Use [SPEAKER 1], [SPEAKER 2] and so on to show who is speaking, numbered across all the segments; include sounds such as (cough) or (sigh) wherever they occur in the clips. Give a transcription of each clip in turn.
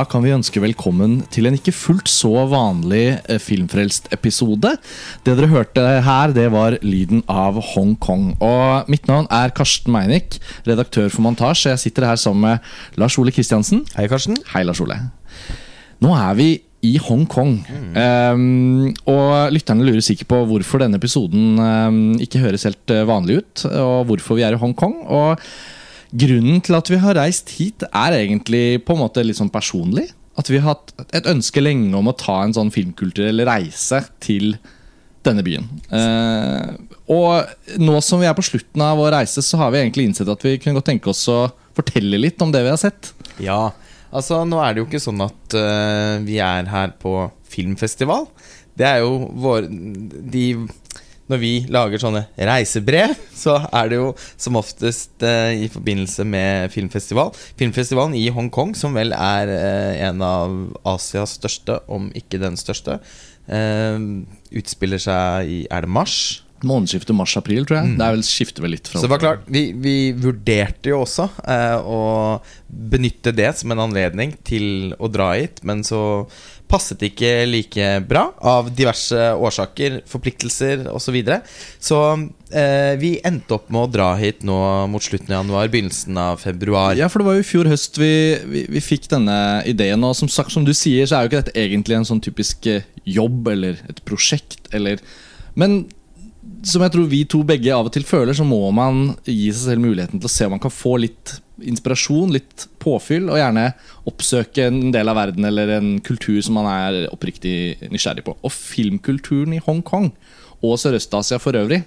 [SPEAKER 1] Da kan vi ønske velkommen til en ikke fullt så vanlig eh, Filmfrelst-episode. Det dere hørte her, det var lyden av Hongkong. Og mitt navn er Karsten Meinick, redaktør for Montasj. Jeg sitter her sammen med Lars Ole Kristiansen.
[SPEAKER 2] Hei, Karsten.
[SPEAKER 1] Hei, Lars Ole. Nå er vi i Hongkong. Um, og lytterne lurer sikkert på hvorfor denne episoden um, ikke høres helt uh, vanlig ut, og hvorfor vi er i Hongkong. Og grunnen til at vi har reist hit, er egentlig på en måte litt sånn personlig. At vi har hatt et ønske lenge om å ta en sånn filmkulturell reise til denne byen. Eh, og nå som vi er på slutten av vår reise, så har vi egentlig innsett at vi kunne godt tenke oss å fortelle litt om det vi har sett.
[SPEAKER 2] Ja, altså nå er det jo ikke sånn at uh, vi er her på filmfestival. Det er jo vår De Når vi lager sånne reisebrev, (laughs) så er det jo som oftest eh, i forbindelse med filmfestival. Filmfestivalen i Hongkong, som vel er eh, en av Asias største, om ikke den største, utspiller seg i Er det mars?
[SPEAKER 1] Månedsskiftet mars-april, tror jeg. Det er vel skifter vel litt fra
[SPEAKER 2] Så det var klart, vi, vi vurderte jo også eh, å benytte det som en anledning til å dra hit, men så passet ikke like bra av diverse årsaker, forpliktelser osv. Så, videre. så eh, vi endte opp med å dra hit nå mot slutten av januar, begynnelsen av februar.
[SPEAKER 1] Ja, for det var jo i fjor høst vi, vi, vi fikk denne ideen. Og som sagt, som du sier, så er jo ikke dette egentlig en sånn typisk eh, jobb eller et prosjekt eller Men som jeg tror vi to begge av og til føler, så må man gi seg selv muligheten til å se om man kan få litt inspirasjon, litt påfyll, og gjerne oppsøke en del av verden eller en kultur som man er oppriktig nysgjerrig på. Og filmkulturen i Hongkong og Sørøst-Asia for øvrig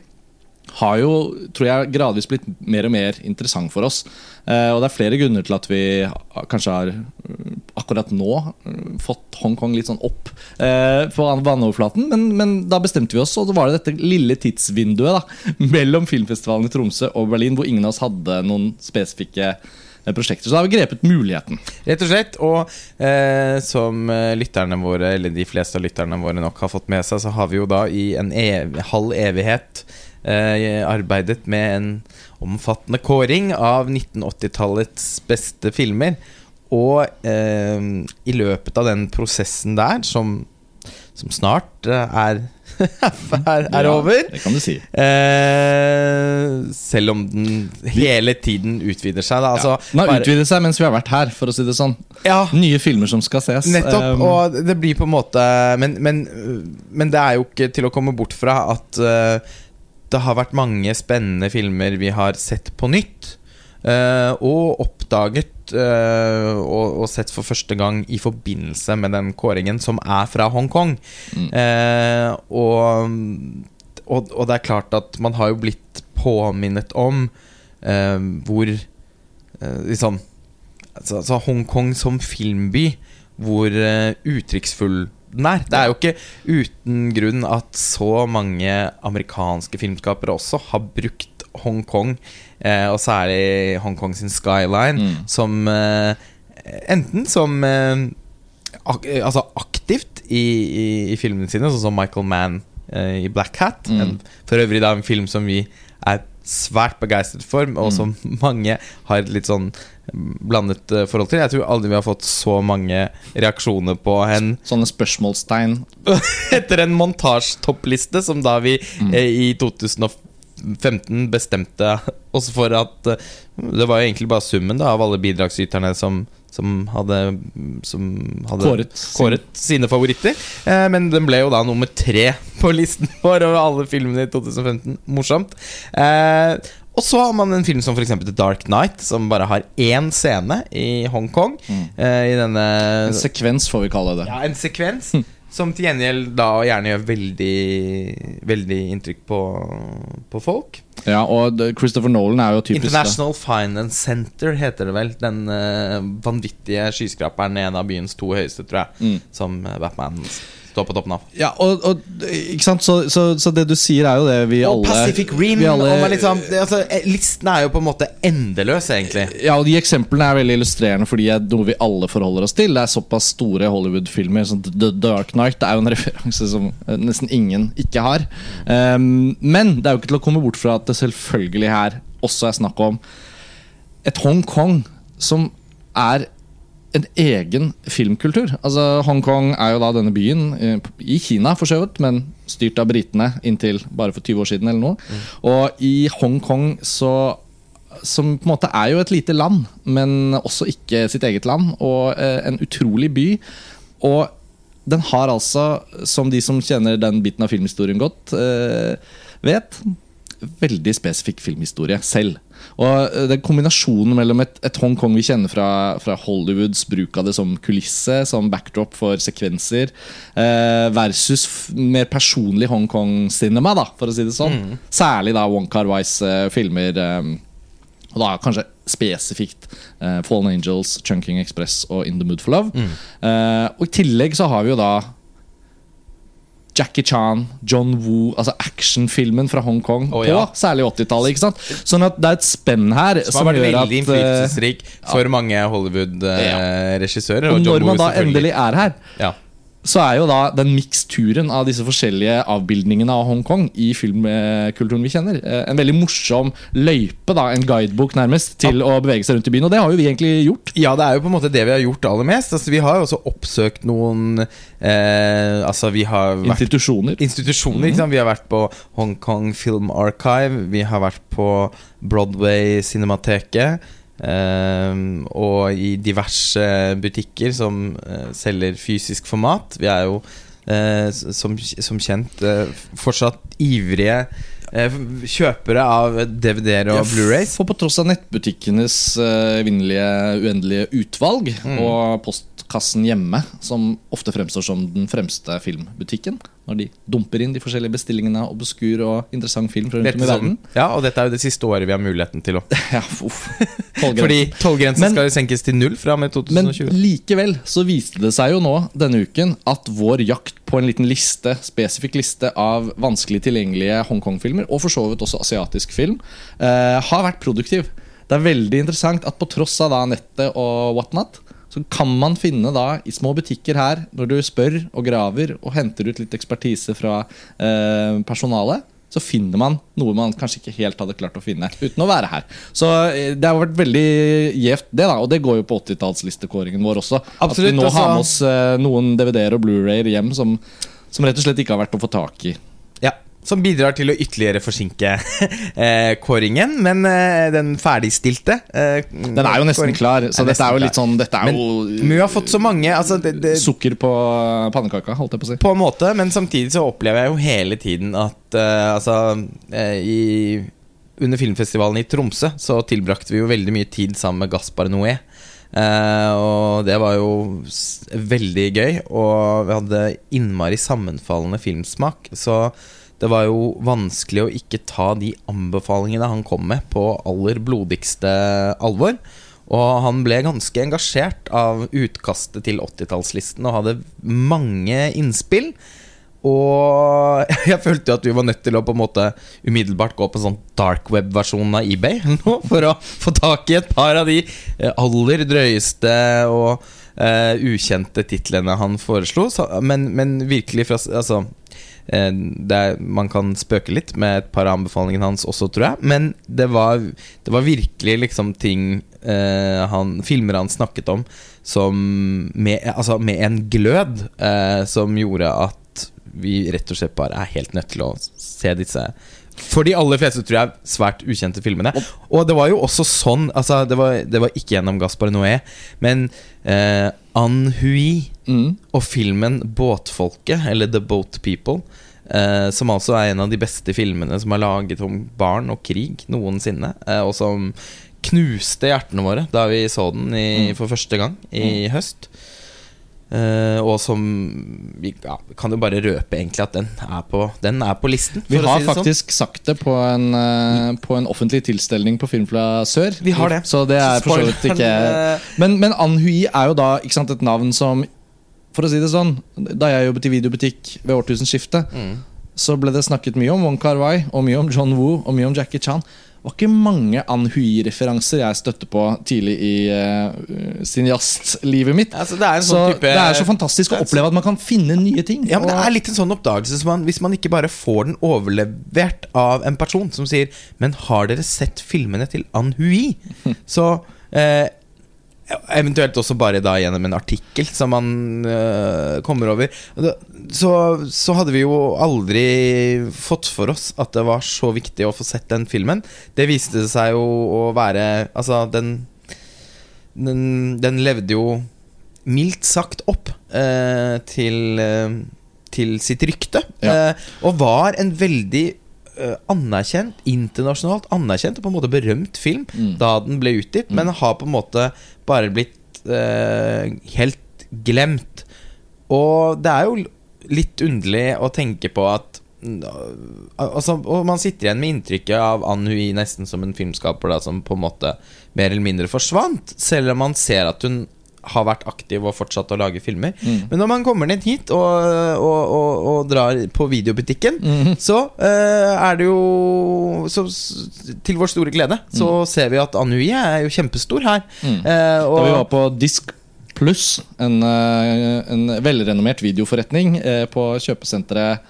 [SPEAKER 1] har jo, tror jeg, gradvis blitt mer og mer interessant for oss. Eh, og det er flere grunner til at vi kanskje har uh, akkurat nå uh, fått Hongkong litt sånn opp eh, på vannoverflaten. Men, men, da bestemte vi oss, og så var det dette lille tidsvinduet da, (laughs) mellom filmfestivalen i Tromsø og Berlin, hvor ingen av oss hadde noen spesifikke eh, prosjekter. Så da har vi grepet muligheten.
[SPEAKER 2] Rett og slett. Og eh, som lytterne våre, eller de fleste av lytterne våre nok har fått med seg, så har vi jo da i en ev halv evighet eh, arbeidet med en omfattende kåring av 1980-tallets beste filmer. Og eh, i løpet av den prosessen der, som, som snart eh, er, (laughs) er, er over
[SPEAKER 1] Det kan du si.
[SPEAKER 2] eh, Selv om den hele tiden utvider seg. Da. Altså,
[SPEAKER 1] Den har utvidet seg mens vi har vært her, for å si det sånn.
[SPEAKER 2] ja,
[SPEAKER 1] Nye filmer som skal ses.
[SPEAKER 2] Nettopp,
[SPEAKER 1] Um,
[SPEAKER 2] og det blir på en måte Men, men, men det er jo ikke til å komme bort fra at uh, det har vært mange spennende filmer vi har sett på nytt. Uh, og oppdaget eh, og, og sett for første gang i forbindelse med den kåringen som er fra Hongkong.
[SPEAKER 1] Mm.
[SPEAKER 2] Uh, og, og, og det er klart at man har jo blitt påminnet om uh, hvor liksom altså, altså Hongkong som filmby, hvor uh, uttrykksfull den er. Det er jo ikke uten grunn at så mange amerikanske filmskapere også har brukt Hongkong, eh, og særlig Hongkong sin skyline,
[SPEAKER 1] Mm.
[SPEAKER 2] som eh, Enten som eh, ak altså aktivt i, i, i filmene sine, sånn som Michael Mann eh, i Black Hat.
[SPEAKER 1] Mm.
[SPEAKER 2] En, for øvrig da en film som vi er svært begeistret for, og
[SPEAKER 1] Mm.
[SPEAKER 2] som (laughs) mange har et litt sånn blandet eh, forhold til. Jeg tror aldri vi har fått så mange reaksjoner på en
[SPEAKER 1] Sånne spørsmålstegn. (laughs)
[SPEAKER 2] etter en montasjetoppliste som da vi
[SPEAKER 1] Mm.
[SPEAKER 2] eh, i 2015 bestemte oss for at eh, Det var jo egentlig bare summen da av alle bidragsyterne som, som hadde, som hadde
[SPEAKER 1] Kåret
[SPEAKER 2] kåret sine favoritter. Eh, men den ble jo da nummer tre på listen (laughs) vår over alle filmene i 2015. Morsomt. Eh, og så har man en film som f.eks. The Dark Night, som bare har én scene i Hongkong.
[SPEAKER 1] Mm.
[SPEAKER 2] Eh, I denne
[SPEAKER 1] En sekvens, får vi kalle det.
[SPEAKER 2] ja, en sekvens (laughs) som til gjengjeld da gjerne gjør veldig Veldig inntrykk på, på folk.
[SPEAKER 1] Ja, og Christopher Nolan er jo typisk
[SPEAKER 2] International Finance Center heter det vel. Den eh, vanvittige skyskraperen i en av byens to høyeste, tror jeg.
[SPEAKER 1] Mm.
[SPEAKER 2] Som Batman står på toppen av.
[SPEAKER 1] Ja, og, og ikke sant, så, så, så det du sier er jo det vi
[SPEAKER 2] Og
[SPEAKER 1] alle
[SPEAKER 2] Pacific Rim.
[SPEAKER 1] alle,
[SPEAKER 2] og liksom, det, altså, eh, listen er jo på en måte endeløs, egentlig.
[SPEAKER 1] Ja, og de eksemplene er veldig illustrerende fordi det er noe vi alle forholder oss til. Det er såpass store Hollywood-filmer Sånn The Dark Night Det er jo en (laughs) referanse som eh, nesten ingen ikke har. Um, men det er jo ikke til å komme bort fra at det selvfølgelig her også er snakk om et Hongkong som er en egen filmkultur. Altså Hongkong er jo da denne byen eh, i Kina, for så vidt, men styrt av britene inntil bare for 20 år siden. eller noe. Og i Hongkong så som på en måte er jo et lite land, men også ikke sitt eget land. Og eh, en utrolig by. Og den har altså, som de som kjenner den biten av filmhistorien godt, eh, vet, veldig spesifikk filmhistorie selv. Og eh, den kombinasjonen mellom et, et Hongkong vi kjenner fra, fra, Hollywoods bruk av det som kulisse, som backdrop for sekvenser, eh, versus mer personlig Hongkong-cinema, da, for å si det sånn. Mm. Særlig da Wong Kar-Wais eh, filmer. Eh, og da kanskje spesifikt uh, Fallen Angels, Chunking Express og In The Mood for Love. Mm. Uh, og i tillegg så har vi jo da Jackie Chan, John Woo, altså actionfilmen fra Hongkong oh, ja. på særlig 80-tallet. Sånn at det er et spenn her
[SPEAKER 2] som, som har vært veldig eh, innflytelsesrik for ja. mange Hollywood-regissører.
[SPEAKER 1] Ja. og, og når man da endelig er her, ja så er jo da den miksturen av disse forskjellige avbildningene av Hongkong i filmkulturen vi kjenner, eh, en veldig morsom løype, da, en guidebok nærmest, til ja. å bevege seg rundt i byen. Og det har jo vi egentlig gjort.
[SPEAKER 2] Ja, det er jo på en måte det vi har gjort aller mest. Altså, vi har jo også oppsøkt noen eh, Altså, vi har
[SPEAKER 1] vært Institusjoner.
[SPEAKER 2] Institusjoner, mm. Vi har vært på Hongkong Film Archive, vi har vært på Broadway Cinemateket. Uh, og i diverse butikker som uh, selger fysisk format. Vi er jo uh, som, som, kjent uh, fortsatt ivrige kjøpere av DVD-er og Blu-rays.
[SPEAKER 1] For på tross av nettbutikkenes evinnelige uendelige utvalg mm. og postkassen hjemme, som ofte fremstår som den fremste filmbutikken, når de dumper inn de forskjellige bestillingene av obskur og interessant film fra rundt om i verden.
[SPEAKER 2] Ja, og dette er jo det siste året vi har muligheten til å (laughs)
[SPEAKER 1] Ja, uff
[SPEAKER 2] Fordi tollgrensen skal jo senkes til null fra med 2020.
[SPEAKER 1] Men likevel så viste det seg jo nå denne uken at vår jakt på en liten liste, spesifikk liste av vanskelig tilgjengelige Hongkong-filmer, og for så vidt også asiatisk film, eh, har vært produktiv. Det er veldig interessant at på tross av da nettet og whatnot, så kan man finne da i små butikker her, når du spør og graver og henter ut litt ekspertise fra eh, personalet, så finner man noe man kanskje ikke helt hadde klart å finne uten å være her. Så eh, det har vært veldig gjevt, det, da. Og det går jo på 80-tallslistekåringen vår også.
[SPEAKER 2] Absolutt,
[SPEAKER 1] at vi nå har med oss eh, noen DVD-er og Blu-rayer hjem som, som rett og slett ikke har vært å få tak i.
[SPEAKER 2] Som bidrar til å ytterligere forsinke (laughs) eh, kåringen. Men eh, den ferdigstilte eh,
[SPEAKER 1] Den er jo nesten kåringen. klar, så dette er jo litt sånn Dette er
[SPEAKER 2] men, jo Mu har fått så mange altså, det, det,
[SPEAKER 1] Sukker på pannekaka, holdt jeg på å si.
[SPEAKER 2] På en måte, men samtidig så opplever jeg jo hele tiden at eh, Altså eh, i under filmfestivalen i Tromsø så tilbrakte vi jo veldig mye tid sammen med Gaspar Noé. Uh, og det var jo veldig gøy, og vi hadde innmari sammenfallende filmsmak. Så det var jo vanskelig å ikke ta de anbefalingene han kom med, på aller blodigste alvor. Og han ble ganske engasjert av utkastet til 80-tallslisten og hadde mange innspill. Og (laughs) jeg følte jo at vi var nødt til å på en måte umiddelbart gå på sånn dark web-versjon av eBay (laughs) for å få tak i et par av de eh, aller drøyeste og uh, ukjente titlene han foreslo. Men, men virkelig fra Altså er, man kan spøke litt med et par av anbefalingene hans også, tror jeg. Men det var, det var virkelig liksom ting eh, han, filmer han snakket om som med, altså med en glød eh, som gjorde at vi rett og slett bare er helt nødt til å se disse for de aller fleste tror jeg svært ukjente filmene. Og det var jo også sånn altså, det, var, det var ikke gjennom Gaspar Noé, men eh, An Hui mm. og filmen 'Båtfolket', eller 'The Boat People', eh, som altså er en av de beste filmene som er laget om barn og krig noensinne, eh, og som knuste hjertene våre da vi så den i, mm. for første gang i mm. høst. Uh, og som ja, kan jo bare røpe egentlig at den er på, den er på listen.
[SPEAKER 1] Vi har si sånn. faktisk sånn. sagt det på en, uh, på en offentlig tilstelning på Filmfla Sør.
[SPEAKER 2] Vi har det
[SPEAKER 1] Så det er for så vidt ikke Men, men Anhui er jo da sant, et navn som For å si det sånn, da jeg jobbet i videobutikk ved årtusenskiftet, mm. så ble det snakket mye om Wong Kar-wai og mye om John Woo og mye om Jackie Chan var ikke mange Anhui-referanser jeg støtte på tidlig i uh, cineastlivet mitt.
[SPEAKER 2] Altså, det, er
[SPEAKER 1] så
[SPEAKER 2] sånn type,
[SPEAKER 1] det er så fantastisk å oppleve at man kan finne nye ting.
[SPEAKER 2] Ja, men Det er litt en sånn oppdagelse man, Hvis man ikke bare får den overlevert av en person som sier Men har dere sett filmene til Anhui? (laughs) Så uh, Eventuelt også bare da gjennom en artikkel som man uh, kommer over. Så, så hadde vi jo aldri fått for oss at det var så viktig å få sett den filmen. Det viste seg jo å være Altså, den Den, den levde jo mildt sagt opp uh, til, uh, til sitt rykte.
[SPEAKER 1] Ja.
[SPEAKER 2] Og var en veldig anerkjent, internasjonalt anerkjent og på en måte berømt film
[SPEAKER 1] Mm.
[SPEAKER 2] da den ble utgitt, men har på en måte bare blitt eh, helt glemt. Og det er jo litt underlig å tenke på at Altså, og man sitter igjen med inntrykket av Anne Hui nesten som en filmskaper da, som på en måte mer eller mindre forsvant, selv om man ser at hun har vært aktiv og fortsatt å lage filmer.
[SPEAKER 1] Mm.
[SPEAKER 2] Men når man kommer ned hit og, og, og, og drar på videobutikken,
[SPEAKER 1] mm.
[SPEAKER 2] så uh, er det jo så, Til vår store glede så ser vi at Anui er jo kjempestor her.
[SPEAKER 1] Mm.
[SPEAKER 2] Og,
[SPEAKER 1] Da vi var på Disk Pluss, en, eh, en velrenommert videoforretning uh, på kjøpesenteret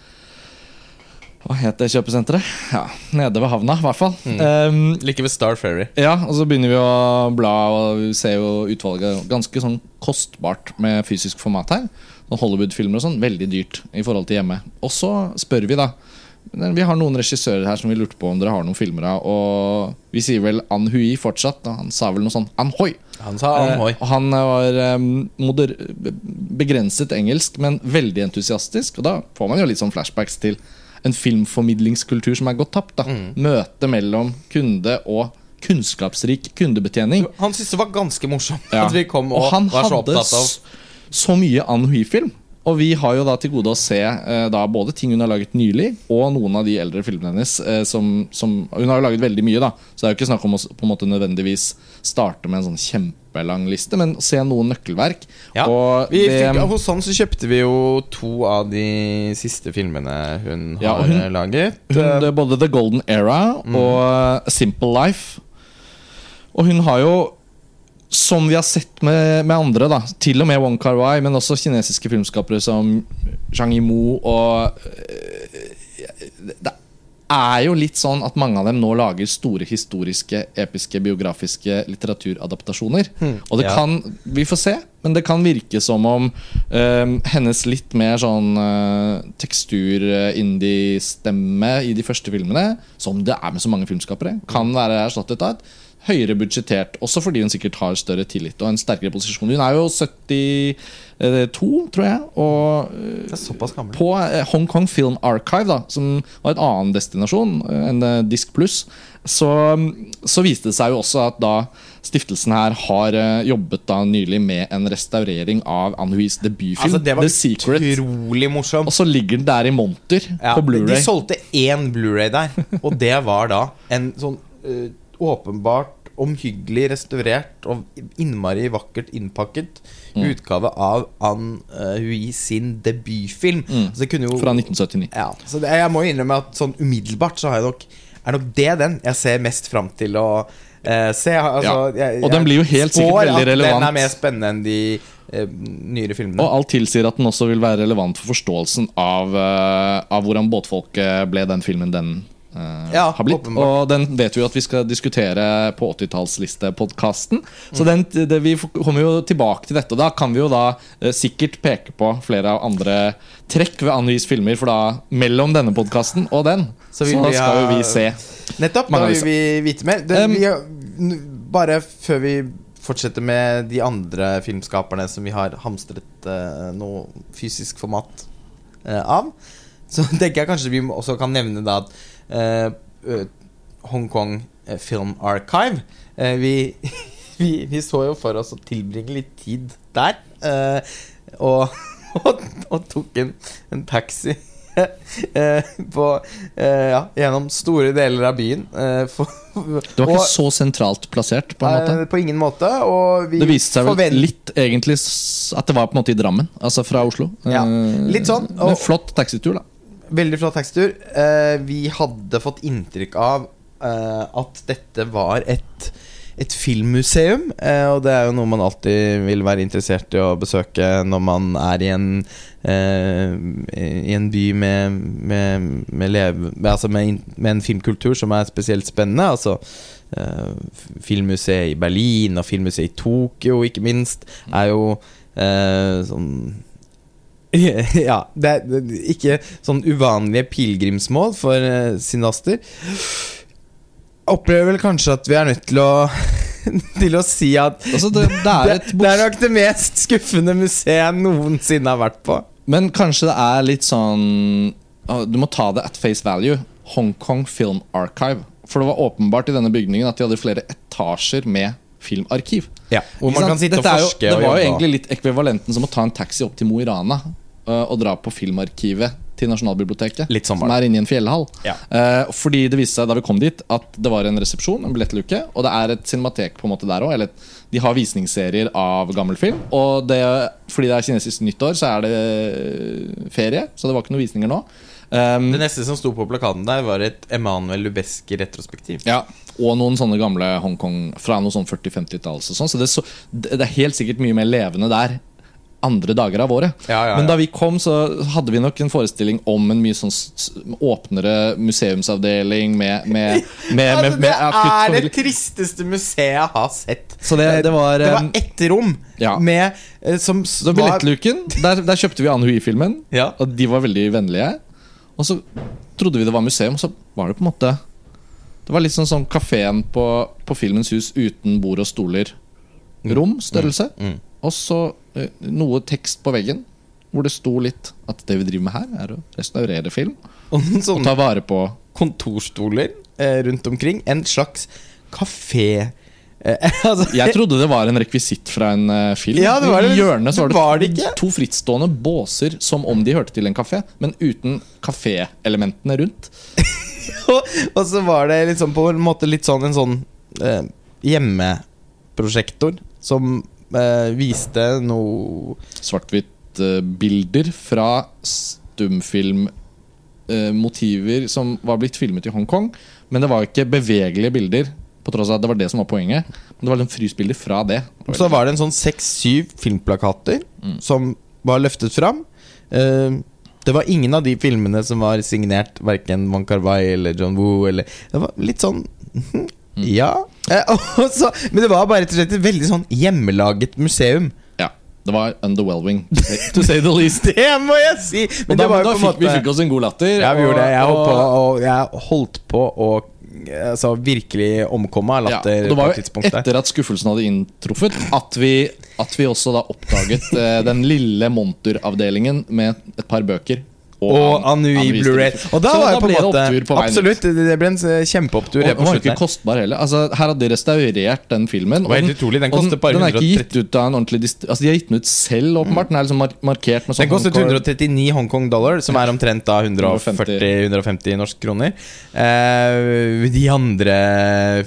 [SPEAKER 1] Hva het det kjøpesenteret? Ja, Nede ved havna, i hvert fall. Um,
[SPEAKER 2] like ved Star Ferry.
[SPEAKER 1] ja, og så begynner vi å bla, og vi ser jo utvalget ganske sånn kostbart med fysisk format her. Hollywood-filmer og sånn, veldig dyrt i forhold til hjemme. Og så spør vi, da. Vi har noen regissører her som vi lurte på om dere har noen filmer av. Og vi sier vel An Hui fortsatt. Og Han sa vel noe sånn An Hoi.
[SPEAKER 2] Han sa Anhoi.
[SPEAKER 1] Eh, han var eh, moder begrenset engelsk, men veldig entusiastisk. Og da får man jo litt sånn flashbacks til en filmformidlingskultur som er gått tapt. da
[SPEAKER 2] Mm.
[SPEAKER 1] Møte mellom kunde og kunnskapsrik kundebetjening.
[SPEAKER 2] Han syntes det var ganske morsomt
[SPEAKER 1] Ja.
[SPEAKER 2] at vi kom og,
[SPEAKER 1] han
[SPEAKER 2] var så opptatt av
[SPEAKER 1] så mye Anne Hui-film. Og vi har jo da til gode å se eh, da både ting hun har laget nylig, og noen av de eldre filmene hennes. Eh, som, som, hun har jo laget veldig mye, da så det er jo ikke snakk om å på en måte nødvendigvis starte med en sånn kjempelang liste, men se noen nøkkelverk.
[SPEAKER 2] Ja,
[SPEAKER 1] og
[SPEAKER 2] vi
[SPEAKER 1] det-
[SPEAKER 2] fikk, Hos han så kjøpte vi jo to av de siste filmene hun
[SPEAKER 1] Ja,
[SPEAKER 2] har
[SPEAKER 1] hun-
[SPEAKER 2] eh, laget.
[SPEAKER 1] Hun, det både The Golden Era
[SPEAKER 2] Mm.
[SPEAKER 1] og A Simple Life. Og hun har jo, som vi har sett med, med andre, da til og med Wong Kar-wai, men også kinesiske filmskapere som Zhang Yimou og øh, Det er jo litt sånn at mange av dem nå lager store historiske, episke, biografiske litteraturadaptasjoner. Og det
[SPEAKER 2] ja.
[SPEAKER 1] kan Vi får se, men det kan virke som om um, hennes litt mer sånn uh, tekstur-indie-stemme i de første filmene, som det er med så mange filmskapere, kan være erstattet av et høyere budsjettert, også fordi hun sikkert har større tillit og en sterkere posisjon. Hun er jo 72, tror jeg, og
[SPEAKER 2] gammel.
[SPEAKER 1] på Hongkong Hong Kong Film Archive, da, som var et annen destinasjon eh, enn Disk Disc Plus, så, så viste det seg jo også at da stiftelsen her har eh, jobbet da nylig med en restaurering av Anne Huis debutfilm,
[SPEAKER 2] Altså, det var
[SPEAKER 1] The Secret.
[SPEAKER 2] utrolig morsomt.
[SPEAKER 1] Og så ligger den der i monter
[SPEAKER 2] Ja,
[SPEAKER 1] på Blu-ray.
[SPEAKER 2] De solgte én Blu-ray der, og det var da en sånn eh, åpenbart omhyggelig restaurert og innmari vakkert innpakket
[SPEAKER 1] Mm.
[SPEAKER 2] utgave av Ann uh, Hui sin debutfilm. Så kunne jo
[SPEAKER 1] Fra 1979.
[SPEAKER 2] Ja, så det, jeg må innrømme at sånn umiddelbart så har jeg nok er nok det den jeg ser mest fram til å eh, se. Altså,
[SPEAKER 1] Ja,
[SPEAKER 2] jeg,
[SPEAKER 1] og den blir jo helt sikkert veldig relevant.
[SPEAKER 2] Den er mer spennende enn de eh, nyere filmene.
[SPEAKER 1] Og alt tilsier at den også vil være relevant for forståelsen av, uh, av hvordan båtfolket ble den filmen den
[SPEAKER 2] Ja,
[SPEAKER 1] har blitt.
[SPEAKER 2] åpenbart.
[SPEAKER 1] Og den vet vi at vi skal diskutere på 80-tallslistepodkasten. Så den, det, vi kommer jo tilbake til dette. Og da kan vi jo da eh, sikkert peke på flere av andre trekk ved Anne-Vis filmer. For da, mellom denne podkasten og den,
[SPEAKER 2] Så
[SPEAKER 1] så,
[SPEAKER 2] da
[SPEAKER 1] skal jo vi se.
[SPEAKER 2] Nettopp. Da vil vi vite mer. Det,
[SPEAKER 1] Um,
[SPEAKER 2] vi bare før vi fortsetter med de andre filmskaperne som vi har hamstret eh, noe fysisk format eh, av, så (laughs) tenker jeg kanskje vi også kan nevne da at eh, eh, Hong Kong eh, Film Archive eh, vi, (laughs) vi, vi så jo for oss å tilbringe litt tid der. eh, og, (laughs) og, og tok en, en taxi (laughs) eh, på, ja, gjennom store deler av byen. eh, for,
[SPEAKER 1] Det var ikke så sentralt plassert. på en måte
[SPEAKER 2] på ingen måte. Og vi
[SPEAKER 1] Det viste seg vel litt egentlig at det var på en måte i Drammen, altså fra Oslo.
[SPEAKER 2] Ja, litt sånn,
[SPEAKER 1] Men flott taxitur, da.
[SPEAKER 2] Veldig flott taxitur. Eh, vi hadde fått inntrykk av eh, at dette var et, et filmmuseum. Eh, og det er jo noe man alltid vil være interessert i å besøke når man er i en eh, I en by med, med, med, leve, altså med, en filmkultur som er spesielt spennende. Altså eh, Filmmuseet i Berlin og filmmuseet i Tokyo, ikke minst, er jo eh, sånn (laughs) Ja, det er, ikke sånn uvanlige pilegrimsmål for uh, synaster. Opplever vel kanskje at vi er nødt til å (laughs) Til å si at
[SPEAKER 1] Altså, det, det er
[SPEAKER 2] det,
[SPEAKER 1] et (laughs)
[SPEAKER 2] det er nok det mest skuffende museet jeg noensinne har vært på.
[SPEAKER 1] Men kanskje det er litt sånn Du må ta det at face value. Hongkong Film Archive. For det var åpenbart i denne bygningen at de hadde flere etasjer med filmarkiv.
[SPEAKER 2] Ja, hvor man kan sitte og
[SPEAKER 1] er jo- Det var jo egentlig litt ekvivalenten som å ta en taxi opp til Mo i Rana øh, og dra på filmarkivet til Nasjonalbiblioteket.
[SPEAKER 2] Litt
[SPEAKER 1] som er inne i en fjellhall.
[SPEAKER 2] Ja.
[SPEAKER 1] Eh, fordi det viste seg da vi kom dit, at det var en resepsjon, en billettluke, og det er et cinematek på en måte der òg. De har visningsserier av gammel film. Og det, fordi det er kinesisk nyttår, så er det øh, ferie, så det var ikke noen visninger nå. Um,
[SPEAKER 2] Det neste som sto på plakaten der, var et Emanuel Lubeski-retrospektiv.
[SPEAKER 1] Ja, og noen sånne gamle Hongkong fra noe sånn 40-50-tall. Så, sånn, så det, så, det det er helt sikkert mye mer levende der andre dager av året.
[SPEAKER 2] Ja, ja.
[SPEAKER 1] Men da vi kom, så hadde vi nok en forestilling om en mye sånn åpnere museumsavdeling med, med, (laughs) med, med, med,
[SPEAKER 2] Altså, det er det tristeste museet jeg har sett.
[SPEAKER 1] Så det, det var,
[SPEAKER 2] Det var
[SPEAKER 1] um,
[SPEAKER 2] ett rom med eh, som
[SPEAKER 1] Så Billettluken, der, der kjøpte vi Anne Hui-filmen. Og de var veldig vennlige. Og så trodde vi det var museum, så var det på en måte Det var litt sånn som kafeen på, på Filmens hus uten bord og stoler. Rom, størrelse.
[SPEAKER 2] Mm.
[SPEAKER 1] Og så noe tekst på veggen hvor det sto litt at det vi driver med her, er å restaurere film.
[SPEAKER 2] Og
[SPEAKER 1] Og ta vare på
[SPEAKER 2] kontorstoler eh, rundt omkring. En slags kafé. Eh, (laughs) altså,
[SPEAKER 1] Jeg trodde det var en rekvisitt fra en eh, film.
[SPEAKER 2] Ja, det var det.
[SPEAKER 1] I hjørnet var
[SPEAKER 2] Det var det ikke.
[SPEAKER 1] to frittstående båser som om de hørte til en kafé, men uten kaféelementene rundt. (laughs)
[SPEAKER 2] og, så var det liksom på en måte litt sånn en sånn eh, hjemmeprosjektor som eh, viste noe
[SPEAKER 1] svart-hvitt-bilder fra stumfilmmotiver som var blitt filmet i Hongkong. Men det var ikke bevegelige bilder, på tross av at det var det som var poenget. Men det var liksom frysbilder fra det.
[SPEAKER 2] Så var det en sånn seks-syv filmplakater
[SPEAKER 1] Mm.
[SPEAKER 2] som var løftet fram. Uh, det var ingen av de filmene som var signert verken Wong Kar-wai eller John Woo. Eller, det var litt sånn (laughs)
[SPEAKER 1] Mm.
[SPEAKER 2] Ja. Eh, (laughs) så, men det var bare rett og slett et veldig sånn hjemmelaget museum.
[SPEAKER 1] Ja, det var underwhelming, (laughs) to say, the least. (laughs)
[SPEAKER 2] Det må jeg si!
[SPEAKER 1] Men da,
[SPEAKER 2] det var jo
[SPEAKER 1] da fikk vi fikk oss en god latter.
[SPEAKER 2] Ja, vi gjorde det. Jeg
[SPEAKER 1] og-
[SPEAKER 2] holdt på, og jeg holdt på å altså, virkelig omkomme av
[SPEAKER 1] Ja,
[SPEAKER 2] latter
[SPEAKER 1] og det var jo etter at skuffelsen hadde inntruffet, at vi, at vi også da oppdaget eh, den lille monteravdelingen med et par bøker.
[SPEAKER 2] Og Anui Blu-ray. Og da var
[SPEAKER 1] da
[SPEAKER 2] på
[SPEAKER 1] ble
[SPEAKER 2] en
[SPEAKER 1] det
[SPEAKER 2] måte
[SPEAKER 1] opptur på veien.
[SPEAKER 2] Absolutt. Det det ble en kjempeopptur.
[SPEAKER 1] Og den var ikke kostbar heller. Altså, her hadde de restaurert den filmen. Og
[SPEAKER 2] den, utrolig. Den
[SPEAKER 1] og
[SPEAKER 2] den, bare
[SPEAKER 1] den er ikke gitt ut av en ordentlig Altså De har gitt den ut selv, åpenbart. Den er liksom markert med sånn
[SPEAKER 2] Den kostet
[SPEAKER 1] Hongkong-
[SPEAKER 2] 139 Hongkong dollar, som er omtrent da 140-150 norske kroner. Eh, de andre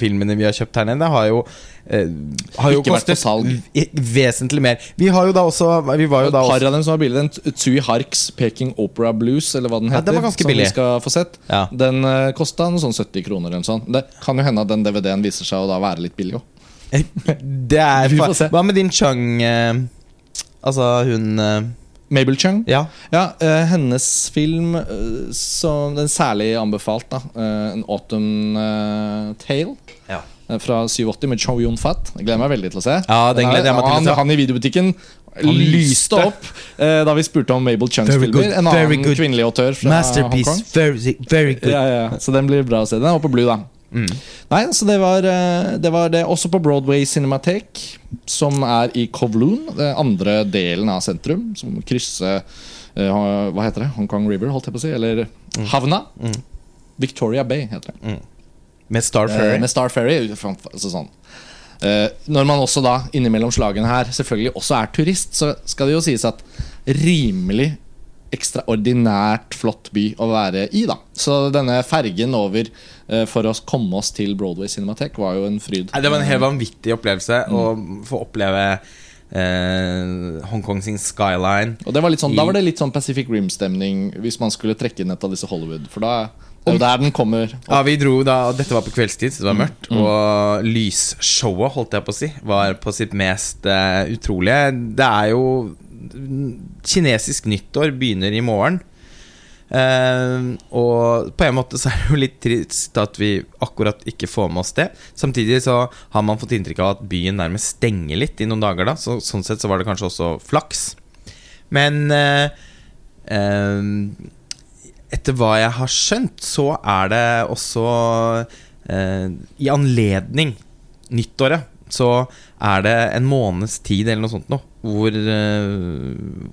[SPEAKER 2] filmene vi har kjøpt her nede, har jo Har jo
[SPEAKER 1] Ikke
[SPEAKER 2] kostet
[SPEAKER 1] salg.
[SPEAKER 2] vesentlig mer. Vi har jo da også Vi var jo da
[SPEAKER 1] par
[SPEAKER 2] også
[SPEAKER 1] av dem som var billige. Den Tsui Harks Peking Opera Blues, eller hva den heter.
[SPEAKER 2] Ja, den var ganske
[SPEAKER 1] som
[SPEAKER 2] billig.
[SPEAKER 1] vi skal få sett
[SPEAKER 2] Ja.
[SPEAKER 1] Den uh, kosta noe sånn 70 kroner. Eller noe sånt. Det kan jo hende at den DVD-en viser seg å da være litt billig òg. (laughs)
[SPEAKER 2] Det er. (laughs) Hva med din Chang eh, Altså, hun eh,
[SPEAKER 1] Mabel Chung.
[SPEAKER 2] Ja.
[SPEAKER 1] Ja, eh, hennes film eh, som den særlig anbefalt, da. eh, en Autumn eh, Tale. Eh, Fra 87 med Chow Yun-fat. Jeg gleder meg veldig til å se.
[SPEAKER 2] Ja, den gleder jeg meg til å
[SPEAKER 1] han,
[SPEAKER 2] se.
[SPEAKER 1] han i videobutikken lyste
[SPEAKER 2] lyste.
[SPEAKER 1] opp eh, da vi spurte om Mabel Chungs
[SPEAKER 2] Very
[SPEAKER 1] filmer.
[SPEAKER 2] good,
[SPEAKER 1] En
[SPEAKER 2] very
[SPEAKER 1] annen
[SPEAKER 2] good.
[SPEAKER 1] kvinnelig autør fra
[SPEAKER 2] Masterpiece.
[SPEAKER 1] Hongkong.
[SPEAKER 2] Very, very good.
[SPEAKER 1] Ja, ja. Så den blir bra å se. Den er på Blue, da.
[SPEAKER 2] Mm.
[SPEAKER 1] Nei, så det var, eh, det var det. Også på Broadway Cinematek, som er i Kowloon. Den andre delen av sentrum. Som krysser eh, Hva heter det? Hong Kong River, holdt jeg på å si. Eller havna.
[SPEAKER 2] Mm.
[SPEAKER 1] Victoria Bay heter det.
[SPEAKER 2] Med Star
[SPEAKER 1] Eh,
[SPEAKER 2] Ferry.
[SPEAKER 1] med Star Ferry. Altså sånn. Eh, når man også da innimellom slagene her selvfølgelig også er turist, så skal det jo sies at rimelig ekstraordinært flott by å være i, da. Så denne fergen over eh, for å komme oss til Broadway Cinematek var jo en fryd.
[SPEAKER 2] Det var en helt vanvittig opplevelse
[SPEAKER 1] Mm.
[SPEAKER 2] å få oppleve eh, Hongkong sin skyline.
[SPEAKER 1] Og det var litt sånn, Da var det litt sånn Pacific Rim-stemning hvis man skulle trekke inn et av disse Hollywood. For da jo der den kommer.
[SPEAKER 2] Ja, vi dro da Dette var på kveldstid, så det var mørkt.
[SPEAKER 1] Mm.
[SPEAKER 2] Og lysshowet, holdt jeg på å si, var på sitt mest uh, utrolige. Det er jo Kinesisk nyttår begynner i morgen. Uh, og på en måte så er det jo litt trist at vi akkurat ikke får med oss det. Samtidig så har man fått inntrykk av at byen nærmest stenger litt i noen dager, da. Så, sånn sett så var det kanskje også flaks. Men uh, etter hva jeg har skjønt, så er det også eh, I anledning nyttåret så er det en måneds tid eller noe sånt nå hvor, eh,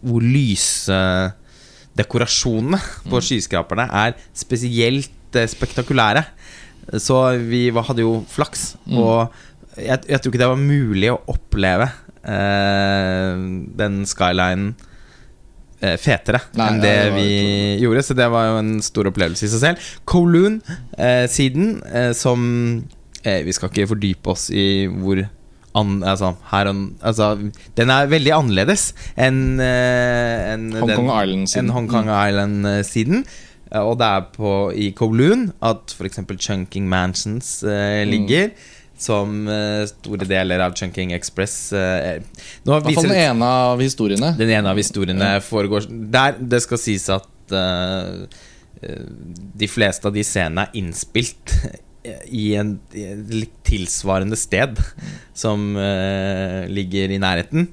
[SPEAKER 2] hvor lysdekorasjonene (laughs) på skyskraperne er spesielt eh, spektakulære. Så vi hadde jo flaks, og jeg, jeg tror ikke det var mulig å oppleve eh, den skylinen fetere
[SPEAKER 1] Nei,
[SPEAKER 2] enn
[SPEAKER 1] ja,
[SPEAKER 2] det
[SPEAKER 1] det
[SPEAKER 2] vi gjorde. Så det var jo en stor opplevelse i seg selv. Kowloon-siden, eh, som eh, Vi skal ikke fordype oss i hvor an, altså, her, altså, Den er veldig annerledes enn eh, enn
[SPEAKER 1] Hong Kong Island-siden.
[SPEAKER 2] Hong Kong Island-siden. Eh, Og det er på, i Kowloon at f.eks. Chunking Mansions eh, ligger. Som eh, store deler av Chunking Express eh, Nå
[SPEAKER 1] hvert fall
[SPEAKER 2] viser
[SPEAKER 1] den ene av historiene.
[SPEAKER 2] den ene av historiene foregår Der det skal sies at eh, eh, de fleste av de scenene er innspilt (laughs) i en, i et litt tilsvarende sted som uh, ligger i nærheten.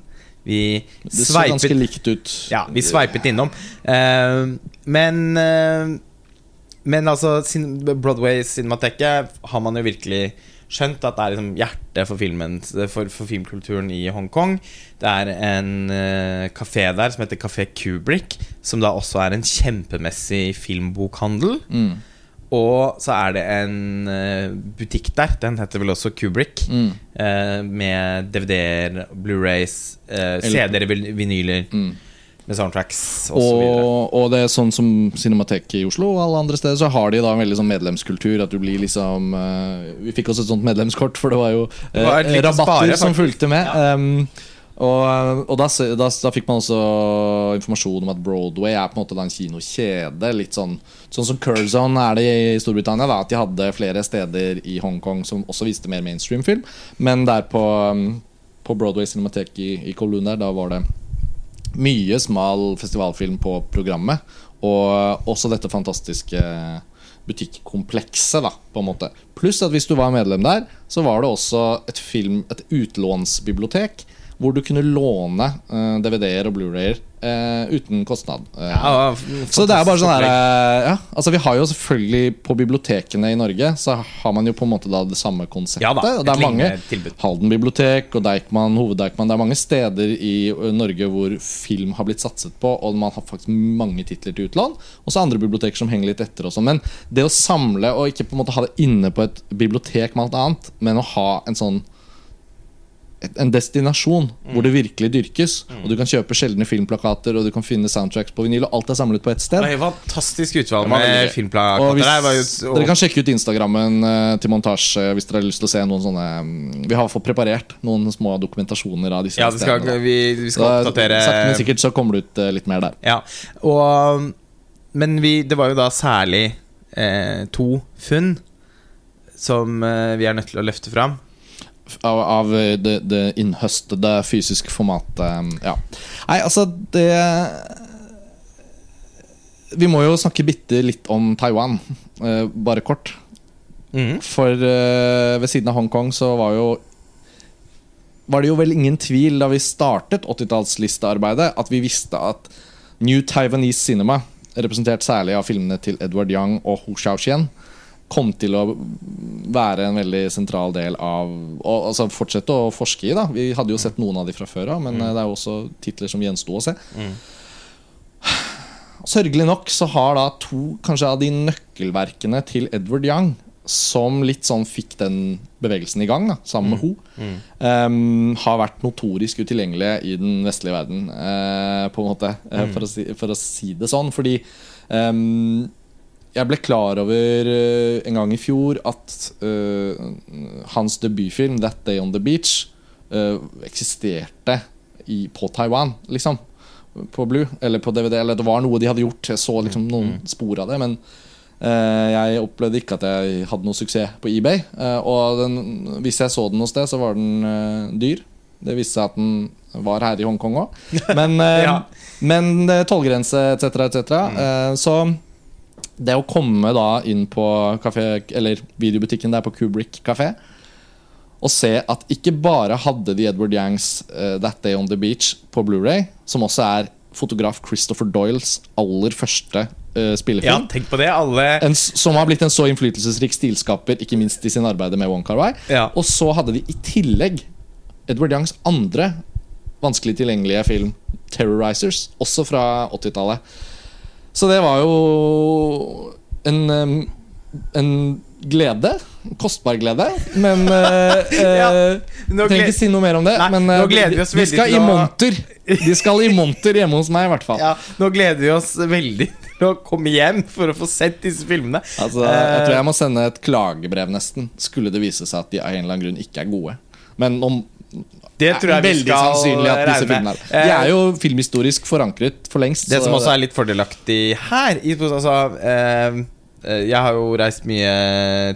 [SPEAKER 2] Vi
[SPEAKER 1] Det så ganske likt ut.
[SPEAKER 2] ja, vi sveipet innom. Uh, men uh, Men altså, Broadway Cinemateket har man jo virkelig skjønt at det er liksom hjertet for, filmen, for, for filmkulturen i Hongkong. Det er en uh, kafé der som heter Kafé Kubrick, som da også er en kjempemessig filmbokhandel.
[SPEAKER 1] Mm.
[SPEAKER 2] Og så er det en uh, butikk der, den heter vel også Kubrick,
[SPEAKER 1] Mm.
[SPEAKER 2] uh, med DVD-er, Blu-rays, CD-er, vinyler,
[SPEAKER 1] Mm.
[SPEAKER 2] Med soundtracks og,
[SPEAKER 1] Og, og det er sånn som Cinemateket i Oslo og alle andre steder, så har de da en veldig sånn medlemskultur. At du blir liksom uh, Vi fikk også et sånt medlemskort, for det var jo
[SPEAKER 2] Det var
[SPEAKER 1] eh, rabatter
[SPEAKER 2] spare,
[SPEAKER 1] som fulgte med. Um, og og da, da, da fikk man også informasjon om at Broadway er på en måte en kinokjede. Litt sånn Sånn som Curzon er det i Storbritannia. Da, at de hadde flere steder i Hongkong som også viste mer mainstream-film. Men der på, um, på Broadway Cinematek i, i Kowloon der, da var det mye smal festivalfilm på programmet. Og også dette fantastiske butikkomplekset, da, på en måte. Pluss at hvis du var medlem der, så var det også et, film, et utlånsbibliotek. Hvor du kunne låne eh, DVD-er og Blu-rayer eh, uten kostnad. Eh,
[SPEAKER 2] Ja,
[SPEAKER 1] så det er bare sånn her ja, Altså Vi har jo selvfølgelig På bibliotekene i Norge Så har man jo på en måte da det samme konseptet.
[SPEAKER 2] Ja da,
[SPEAKER 1] det er mange. Halden bibliotek og Deichman, Hoved-Deichman Det er mange steder i Norge hvor film har blitt satset på, og man har faktisk mange titler til utlån. Og så andre biblioteker som henger litt etter. Men det å samle og ikke på en måte ha det inne på et bibliotek med alt annet, men å ha en sånn en destinasjon hvor det virkelig dyrkes. Og Du kan kjøpe sjeldne filmplakater Og du kan finne soundtracks på vinyl, og alt er samlet på ett sted.
[SPEAKER 2] Det var fantastisk utvalg med.
[SPEAKER 1] Og
[SPEAKER 2] filmplakater.
[SPEAKER 1] hvis,
[SPEAKER 2] der jo-
[SPEAKER 1] dere kan sjekke ut Instagrammen eh, til montasje hvis dere har lyst til å se noen sånne mm, Vi har fått preparert noen små dokumentasjoner av disse
[SPEAKER 2] ja, skal,
[SPEAKER 1] stedene.
[SPEAKER 2] vi, vi skal
[SPEAKER 1] Så,
[SPEAKER 2] oppdatere
[SPEAKER 1] Sakte, men sikkert så kommer det ut eh, litt mer der.
[SPEAKER 2] Ja, og Men vi, det var jo da særlig eh, to funn som eh, vi er nødt til å løfte fram.
[SPEAKER 1] Av, av eh, det, det innhøstede fysiske formatet. mm, Ja. Nei, altså, det Vi må jo snakke bitte litt om Taiwan, eh, bare kort. For eh, ved siden av Hongkong så var jo Var det jo vel ingen tvil da vi startet 80-tallslistearbeidet, at vi visste at New Taiwanese Cinema, representert særlig av filmene til Edward Young og Hu Xiaoxian, kom til å være en veldig sentral del av Og altså fortsette å forske i. da Vi hadde jo sett noen av de fra før av, men mm. det er jo også titler som gjensto å se. Sørgelig nok så har da to kanskje av de nøkkelverkene til Edward Young som litt sånn fikk den bevegelsen i gang, da, sammen med Ho, um, har vært notorisk utilgjengelige i den vestlige verden, uh, på en måte, eh, for, å si, for å si det sånn. Fordi em, jeg ble klar over uh, en gang i fjor at uh, hans debutfilm 'That Day On The Beach' uh, eksisterte i, på Taiwan, liksom. På Blue, eller på DVD. Eller det var noe de hadde gjort. Jeg så liksom noen spor av det. Men jeg opplevde ikke at jeg hadde noe suksess på eBay. Og den, hvis jeg så den noe sted, så var den dyr. Det viste seg at den var her i Hongkong òg. Men, (laughs)
[SPEAKER 2] Ja.
[SPEAKER 1] men tollgrense etc., etc. Mm. så det å komme da inn på kafé, eller videobutikken der på Kubrick kafé og se at ikke bare hadde de Edward Yangs uh, That Day On The Beach på Blu-ray som også er fotograf Christopher Doyles aller første spillefilm
[SPEAKER 2] Ja, tenk på det. Alle
[SPEAKER 1] En, som har blitt en så innflytelsesrik stilskaper, ikke minst i sin arbeid med Wong Kar-wai.
[SPEAKER 2] Ja.
[SPEAKER 1] Og så hadde de i tillegg Edward Yangs andre vanskelig tilgjengelige film, 'Terrorizers', også fra 80-tallet. Så det var jo en, en glede. Kostbar glede. Men uh, (laughs)
[SPEAKER 2] Ja,
[SPEAKER 1] uh, Trenger
[SPEAKER 2] gled-
[SPEAKER 1] ikke si noe mer om det.
[SPEAKER 2] Nei,
[SPEAKER 1] men uh, de, de skal i
[SPEAKER 2] å-
[SPEAKER 1] monter. De skal i monter hjemme hos meg, i hvert fall.
[SPEAKER 2] Ja, nå gleder vi oss veldig til å komme hjem for å få sett disse filmene.
[SPEAKER 1] Altså, jeg tror jeg må sende et klagebrev, nesten. Skulle det vise seg at de av en eller annen grunn ikke er gode. Men om
[SPEAKER 2] Det tror jeg vi
[SPEAKER 1] veldig
[SPEAKER 2] skal
[SPEAKER 1] sannsynlig at disse
[SPEAKER 2] regne
[SPEAKER 1] filmene
[SPEAKER 2] med.
[SPEAKER 1] er De er jo filmhistorisk forankret for lengst.
[SPEAKER 2] Det
[SPEAKER 1] så
[SPEAKER 2] som også er litt fordelaktig her i, altså, eh, eh, Jeg har jo reist mye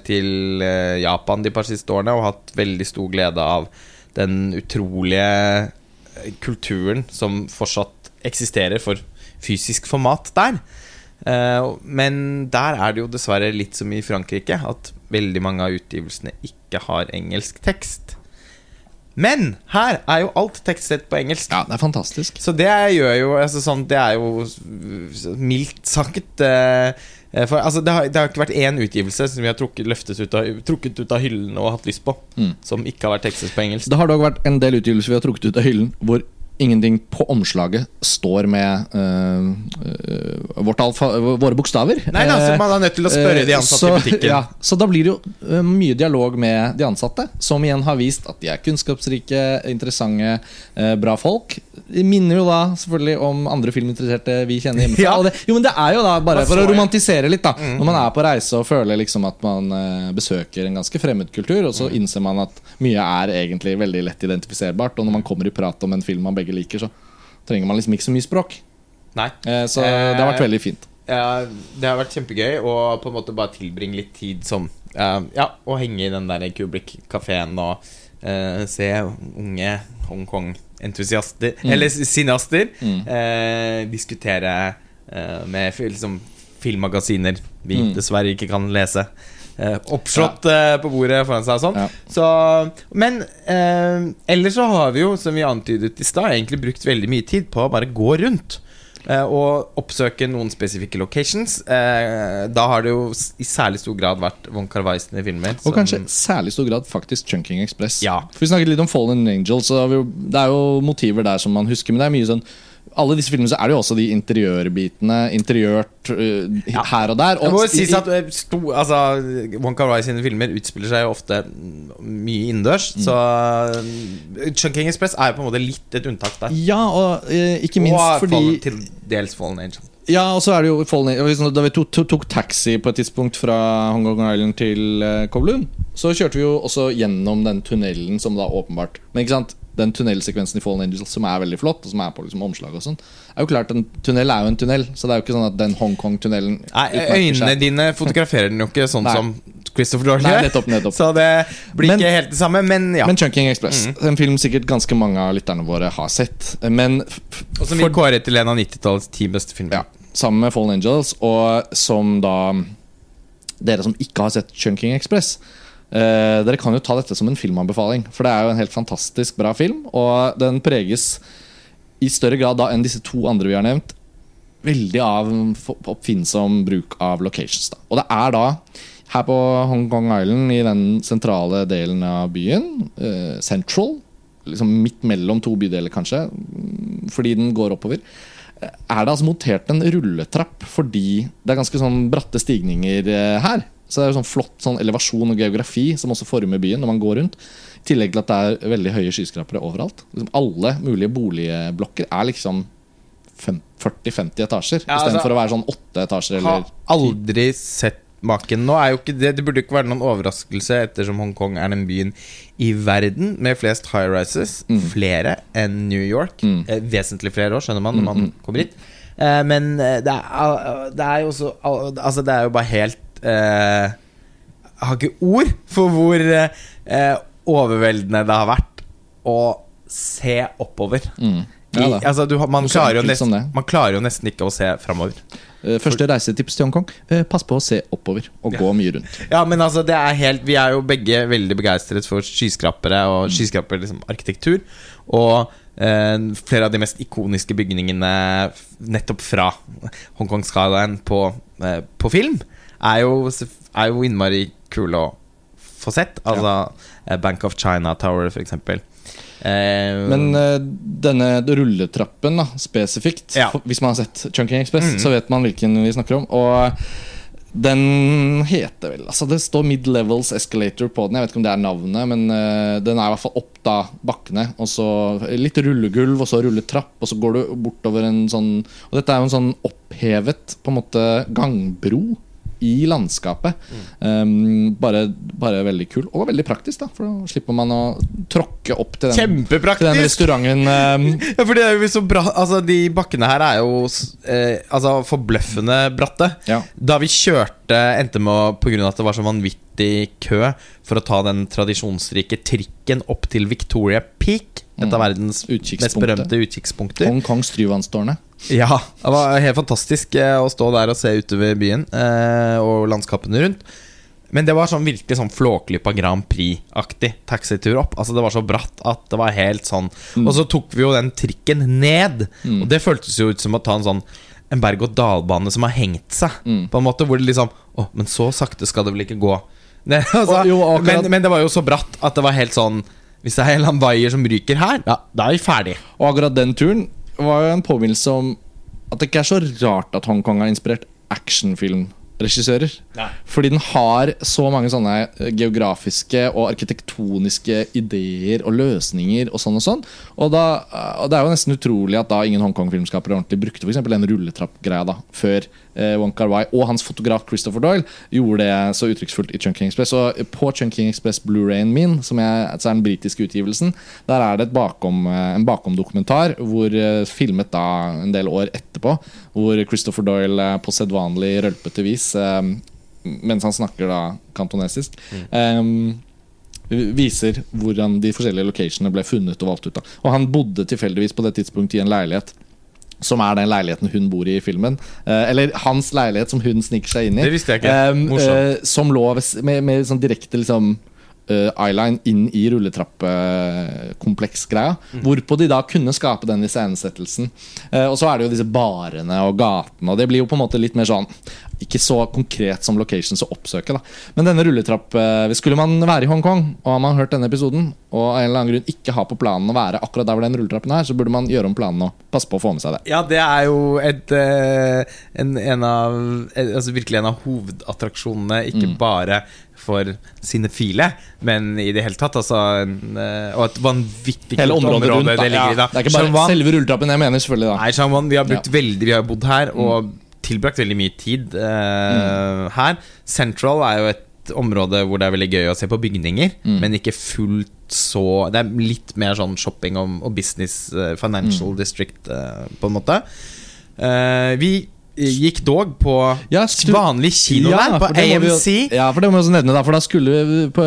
[SPEAKER 2] til eh, Japan de par siste årene og hatt veldig stor glede av den utrolige eh, kulturen som fortsatt eksisterer for fysisk format der. Eh, men der er det jo dessverre litt som i Frankrike, at veldig mange av utgivelsene ikke har engelsk tekst. Men her er jo alt tekstet på engelsk.
[SPEAKER 1] Ja, det er fantastisk.
[SPEAKER 2] Så det gjør jo altså, sånn, Det er jo mildt sagt eh, eh, For altså, det, har, det har ikke vært én utgivelse som vi har trukket, løftet ut av, trukket ut av hyllen og hatt lyst på,
[SPEAKER 1] Mm.
[SPEAKER 2] som ikke har vært tekstet på engelsk.
[SPEAKER 1] Det har dog vært en del utgivelser vi har trukket ut av hyllen hvor ingenting på omslaget står med uh, øh, vårt alfa, våre bokstaver.
[SPEAKER 2] Nei, nei, altså,
[SPEAKER 1] Eh,
[SPEAKER 2] Man er nødt til å spørre de
[SPEAKER 1] Eh,
[SPEAKER 2] ansatte
[SPEAKER 1] så,
[SPEAKER 2] i butikken.
[SPEAKER 1] Ja, så da blir det jo eh, mye dialog med de ansatte, som igjen har vist at de er kunnskapsrike, interessante, eh, bra folk. Det minner jo da selvfølgelig om andre filminteresserte vi kjenner hjemmefra.
[SPEAKER 2] Ja.
[SPEAKER 1] Det, jo, men det er jo da bare for å romantisere litt, da.
[SPEAKER 2] Mm.
[SPEAKER 1] Når man er på reise og føler liksom at man eh, besøker en ganske fremmed kultur, og så
[SPEAKER 2] Mm.
[SPEAKER 1] innser man at mye er egentlig veldig lett identifiserbart. Og når man kommer i prat om en film man begge liker, så trenger man liksom ikke så mye språk.
[SPEAKER 2] Nei.
[SPEAKER 1] Eh, så det har vært veldig fint.
[SPEAKER 2] Ja, det har vært kjempegøy å på en måte bare tilbringe litt tid sånn. eh, Ja, å henge i den der Kubrick-kafeen og uh, se unge Hongkong-entusiaster,
[SPEAKER 1] Mm.
[SPEAKER 2] eller cineaster,
[SPEAKER 1] Mm.
[SPEAKER 2] uh, diskutere uh, med liksom, filmmagasiner vi
[SPEAKER 1] Mm.
[SPEAKER 2] dessverre ikke kan lese. Eh, oppslått eh, på bordet foran seg og sånn.
[SPEAKER 1] Ja.
[SPEAKER 2] Så, men eh, ellers så har vi jo, som vi antydet i stad, egentlig brukt veldig mye tid på å bare gå rundt. eh, og oppsøke noen spesifikke locations. Eh, da har det jo i særlig stor grad vært Von Kar-Wai sine filmer.
[SPEAKER 1] Og
[SPEAKER 2] som-
[SPEAKER 1] kanskje i særlig stor grad faktisk Chunking Express.
[SPEAKER 2] Ja.
[SPEAKER 1] For Vi snakket litt om Fallen Angels. Og det er jo motiver der som man husker. Men det er mye sånn alle disse filmene så er det jo også de interiørbitene. Interiørt uh,
[SPEAKER 2] Ja.
[SPEAKER 1] her og der.
[SPEAKER 2] Det må jo sies at eh, sto, altså, Wonka Kar-Wai sine filmer utspiller seg jo ofte mye innendørs.
[SPEAKER 1] Mm.
[SPEAKER 2] Så uh, Chunking Express er jo på en måte litt et unntak der.
[SPEAKER 1] Ja, og uh, ikke minst
[SPEAKER 2] og
[SPEAKER 1] fordi
[SPEAKER 2] fall, til dels Fallen Angel.
[SPEAKER 1] Ja, og så er det jo Fallen Da vi tok, tok, taxi på et tidspunkt fra Hong Kong Island til Kowloon, så kjørte vi jo også gjennom den tunnelen som da åpenbart Men ikke sant den tunnelsekvensen i Fallen Angels som er veldig flott, og som er på liksom omslag og sånn, er jo klart en tunnel er jo en tunnel, så det er jo ikke sånn at den Hongkong-tunnelen
[SPEAKER 2] Nei, Øynene dine fotograferer den jo ikke sånn
[SPEAKER 1] Nei.
[SPEAKER 2] som Christopher Dorley gjør.
[SPEAKER 1] nettopp, nettopp.
[SPEAKER 2] Så det blir
[SPEAKER 1] Men-
[SPEAKER 2] ikke helt det samme, men ja.
[SPEAKER 1] Men Chunking Express,
[SPEAKER 2] Mm.
[SPEAKER 1] en film sikkert ganske mange av lytterne våre har sett. Men
[SPEAKER 2] Og som vi kåret til en av 90-tallets ti beste filmer.
[SPEAKER 1] Ja, sammen med Fallen Angels, og som da Dere som ikke har sett Chunking Express, eh, dere kan jo ta dette som en filmanbefaling. For det er jo en helt fantastisk bra film, og den preges i større grad da enn disse to andre vi har nevnt, veldig av oppfinnsom bruk av locations. Da. Og det er da her på Hong Kong Island, i den sentrale delen av byen, eh, Central, liksom midt mellom to bydeler, kanskje, mm, fordi den går oppover, eh, er det altså montert en rulletrapp fordi det er ganske sånn bratte stigninger eh, her. Så det er jo sånn flott sånn elevasjon og geografi som også former byen når man går rundt. I tillegg til at det er veldig høye skyskrapere overalt. Liksom alle mulige boligblokker er liksom 40-50 etasjer,
[SPEAKER 2] Ja,
[SPEAKER 1] istedenfor
[SPEAKER 2] altså,
[SPEAKER 1] å være sånn åtte etasjer.
[SPEAKER 2] Har aldri sett maken. Nå er jo ikke det Det burde ikke være noen overraskelse, ettersom Hongkong er den byen i verden med flest high rises.
[SPEAKER 1] Mm.
[SPEAKER 2] Flere enn New York.
[SPEAKER 1] Mm.
[SPEAKER 2] Eh, vesentlig flere år, skjønner man, når
[SPEAKER 1] Mm,
[SPEAKER 2] man
[SPEAKER 1] mm.
[SPEAKER 2] kommer hit. Eh, men eh, det er, det er jo også Altså, det er jo bare helt eh, Jeg har ikke ord for hvor eh, overveldende det har vært å se oppover.
[SPEAKER 1] mm. Ja, I,
[SPEAKER 2] altså, du, man, klarer jo nesten, man klarer jo nesten ikke å se framover.
[SPEAKER 1] eh, første reisetips til Hongkong. Eh, pass på å se oppover og gå mye rundt.
[SPEAKER 2] Ja, men altså, det er helt Vi er jo begge veldig begeistret for skyskrapere og
[SPEAKER 1] Mm.
[SPEAKER 2] skyskraperarkitektur. Og eh, flere av de mest ikoniske bygningene nettopp fra Hongkong-skalaen på, eh, på film er jo, er jo innmari kule å få sett. Altså ja. Bank of China Tower, for eksempel. Eh,
[SPEAKER 1] Men uh, denne rulletrappen da, spesifikt,
[SPEAKER 2] Ja.
[SPEAKER 1] hvis man har sett Chunking Express,
[SPEAKER 2] Mm.
[SPEAKER 1] så vet man hvilken vi snakker om. Og den heter vel altså Det står Mid Levels Escalator på den. Jeg vet ikke om det er navnet, men eh, den er i hvert fall opp da bakkene. Og så litt rullegulv, og så rulletrapp, og så går du bortover en sånn Og dette er jo en sånn opphevet på en måte gangbro i landskapet. Um, bare, bare veldig kul, og veldig praktisk, da. For da slipper man å tråkke opp til den, til den restauranten. Um, (laughs)
[SPEAKER 2] Ja, for det er jo så bra Altså, de bakkene her er jo eh, Altså forbløffende bratte.
[SPEAKER 1] ja.
[SPEAKER 2] Da vi kjørte, endte med å av at det var så vanvittig kø for å ta den tradisjonsrike trikken opp til Victoria Peak. Et av verdens mest berømte utkikkspunkter.
[SPEAKER 1] Hongkongs Tryvannstårnet.
[SPEAKER 2] Ja, det var helt fantastisk eh, å stå der og se utover byen eh, og landskapene rundt. Men det var sånn virkelig sånn Flåklypa Grand Prix-aktig taxitur opp. Altså Det var så bratt at det var helt sånn Og så tok vi jo den trikken ned. Og det føltes jo ut som å ta en sånn En berg-og-dal-bane som har hengt seg.
[SPEAKER 1] Mm.
[SPEAKER 2] På en måte Hvor det liksom Å, men så sakte skal det vel ikke gå. (laughs) Det, altså,
[SPEAKER 1] jo,
[SPEAKER 2] men, men det var jo så bratt at det var helt sånn Hvis det er en eller annen vaier som ryker her, ja, da er vi ferdig.
[SPEAKER 1] Og akkurat den turen var jo en påminnelse om at det ikke er så rart at Hongkong har inspirert actionfilmregissører.
[SPEAKER 2] Nei.
[SPEAKER 1] Fordi den har så mange sånne eh, geografiske og arkitektoniske ideer og løsninger og sånn og sånn. Og, da, eh, og det er jo nesten utrolig at da ingen Hongkong-filmskapere ordentlig brukte for den rulletrappgreia da før eh, Wong Kar-wai og hans fotograf Christopher Doyle gjorde det så uttrykksfullt i Chunking Express. Og på Chunking Express Blu-rayen min, som jeg, altså er den britiske utgivelsen, der er det et bakom, eh, en bakomdokumentar hvor eh, filmet da en del år etterpå, hvor Christopher Doyle på sedvanlig rølpete vis, eh, mens han snakker da kantonesisk eh, viser hvordan de forskjellige locationene ble funnet og valgt ut. Da. Og han bodde tilfeldigvis på det tidspunktet i en leilighet som er den leiligheten hun bor i i filmen. Eh, eller hans leilighet som hun sniker seg inn i.
[SPEAKER 2] Det visste jeg ikke. Morsomt.
[SPEAKER 1] eh, som lå med, med sånn direkte liksom eh, eyeline inn i rulletrappekompleksgreia. Hvorpå de da kunne skape den iscenesettelsen. Uh, og så er det jo disse barene og gatene, og det blir jo på en måte litt mer sånn ikke så konkret som locations å oppsøke. da Men denne rulletrapp eh, Skulle man være i Hongkong, og har man hørt denne episoden, og av en eller annen grunn ikke har på planen å være akkurat der hvor den rulletrappen er, så burde man gjøre om planen og passe på å få med seg det.
[SPEAKER 2] Ja, det er jo et, en, en av altså Virkelig en av hovedattraksjonene, ikke
[SPEAKER 1] Mm.
[SPEAKER 2] bare for cinefile, men i det hele tatt. Altså, en, eh, og et vanvittig
[SPEAKER 1] Hele området rundt.
[SPEAKER 2] Det ligger i. Da.
[SPEAKER 1] det er ikke bare
[SPEAKER 2] Shanghai-
[SPEAKER 1] selve rulletrappen jeg mener, selvfølgelig. da
[SPEAKER 2] Nei, Shangwan, vi har brukt.
[SPEAKER 1] Mm.
[SPEAKER 2] veldig Vi har bodd her og tilbrakt veldig mye tid eh, her. Central er jo et område hvor det er veldig gøy å se på bygninger,
[SPEAKER 1] Mm.
[SPEAKER 2] men ikke fullt så Det er litt mer sånn shopping og, og business, eh, financial
[SPEAKER 1] Mm.
[SPEAKER 2] district, eh, på en måte. Eh, vi gikk dog på
[SPEAKER 1] Ja,
[SPEAKER 2] vanlig kino der, på
[SPEAKER 1] vi jo-
[SPEAKER 2] AMC.
[SPEAKER 1] ja, for det må vi også nevne da, For da skulle vi på,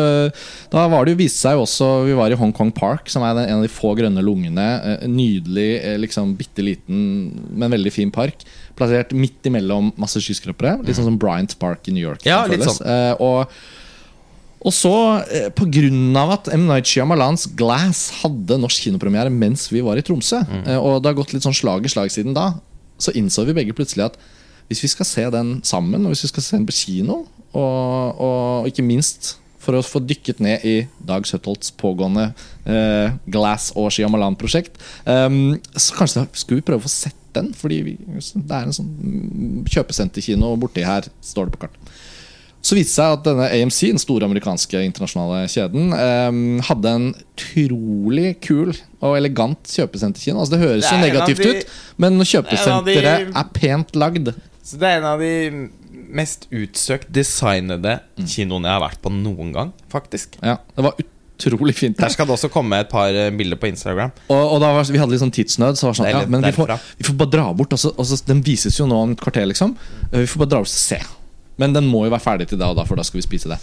[SPEAKER 1] Da var det jo viste seg jo også Vi var i Hong Kong Park, som er en av de få grønne lungene. eh, nydelig, eh, liksom bitte liten, men veldig fin park. Plassert midt imellom masse skyskrapere. Litt sånn som Bryant Park i New York.
[SPEAKER 2] Ja, litt sånn.
[SPEAKER 1] Eh, og og så, pga. på grunn av at M. Night Shyamalans Glass hadde norsk kinopremiere mens vi var i Tromsø, mm. og det har gått litt sånn slag i slag siden da, så innså vi begge plutselig at hvis vi skal se den sammen, og hvis vi skal se den på kino, og, og ikke minst for å få dykket ned i Dag Søttholts pågående eh, Glass og Shyamalan-prosjekt, um, så kanskje skulle vi prøve å få sett den, fordi vi, det er en sånn kjøpesenterkino borti her, står det på kartet. Så viste det seg at denne AMC, den store amerikanske internasjonale kjeden, eh, hadde en utrolig kul og elegant kjøpesenterkino. Altså Det høres
[SPEAKER 2] Det
[SPEAKER 1] jo negativt
[SPEAKER 2] de-
[SPEAKER 1] ut, men kjøpesenteret
[SPEAKER 2] de-
[SPEAKER 1] er pent lagd
[SPEAKER 2] Så det er en av de mest utsøkt designede kinoene jeg har vært på noen gang, faktisk.
[SPEAKER 1] Ja, Det var utrolig fint.
[SPEAKER 2] Der skal det også komme et par eh, bilder på Instagram.
[SPEAKER 1] Og, og da var, Vi hadde litt sånn tidsnød, så var det sånn
[SPEAKER 2] Det
[SPEAKER 1] ja, men vi får, vi får bare dra bort. Og så, den vises jo nå om et kvarter, liksom. Vi får bare dra bort og se. Men den må jo være ferdig til da og da, for da skal vi spise det.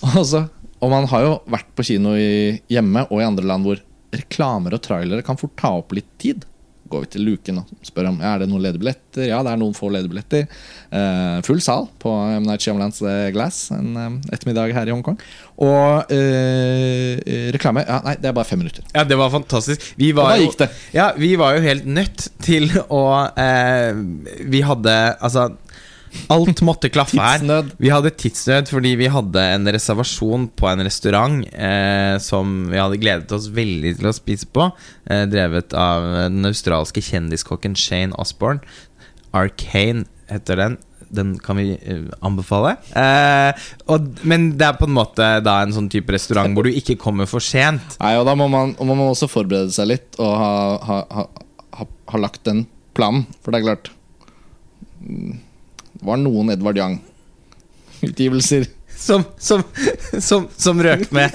[SPEAKER 1] (laughs) Og, så, og man har jo vært på kino i, hjemme og i andre land hvor reklamer og trailere kan fort ta opp litt tid. går vi til luken og spør om ja, er det noen ledige billetter. Ja, det er noen få ledige billetter. Eh, full sal på M. Night Shyamalans eh, Glass en eh, ettermiddag her i Hongkong. Og eh, eh, reklame Ja, nei, det er bare fem minutter.
[SPEAKER 2] Ja, det var fantastisk. Vi var,
[SPEAKER 1] Og da
[SPEAKER 2] jo,
[SPEAKER 1] gikk det.
[SPEAKER 2] Ja, vi var jo helt nødt til å eh, Vi hadde Altså Alt måtte klaffe her.
[SPEAKER 1] Tidsnød.
[SPEAKER 2] Vi hadde tidsnød fordi vi hadde en reservasjon på en restaurant eh, som vi hadde gledet oss veldig til å spise på. Eh, drevet av den australske kjendiskokken Shane Osborne. Arcane heter den. Den kan vi eh, anbefale. Eh, og, men det er på en måte da en sånn type restaurant hvor du ikke kommer for sent.
[SPEAKER 1] Nei, og da må man, og man må også forberede seg litt og ha, ha, ha, ha, lagt den planen. For det er klart mm, var noen Edvard Young-utgivelser.
[SPEAKER 2] Som, som, som, som røk med.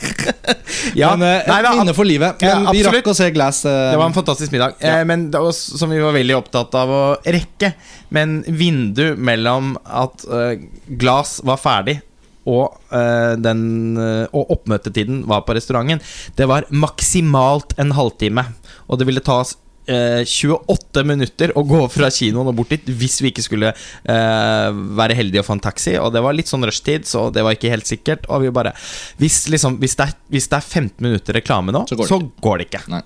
[SPEAKER 2] (laughs) ja,
[SPEAKER 1] men eh,
[SPEAKER 2] nei, da,
[SPEAKER 1] minne for livet.
[SPEAKER 2] Ja,
[SPEAKER 1] vi rakk å se Glass. eh,
[SPEAKER 2] Det var en fantastisk middag, eh, men det var, som vi var veldig opptatt av å rekke. Men vindu mellom at eh, glass var ferdig og, eh, den, og oppmøtetiden var på restauranten, det var maksimalt en halvtime. Og det ville ta oss eh, 28 minutter å gå fra kinoen og bort dit hvis vi ikke skulle eh, være heldige og få en taxi. Og det var litt sånn rushtid, så det var ikke helt sikkert. Og vi bare Hvis, liksom, hvis, det, er, hvis det er 15 minutter reklame nå,
[SPEAKER 1] Så går det
[SPEAKER 2] så går det ikke.
[SPEAKER 1] Nei.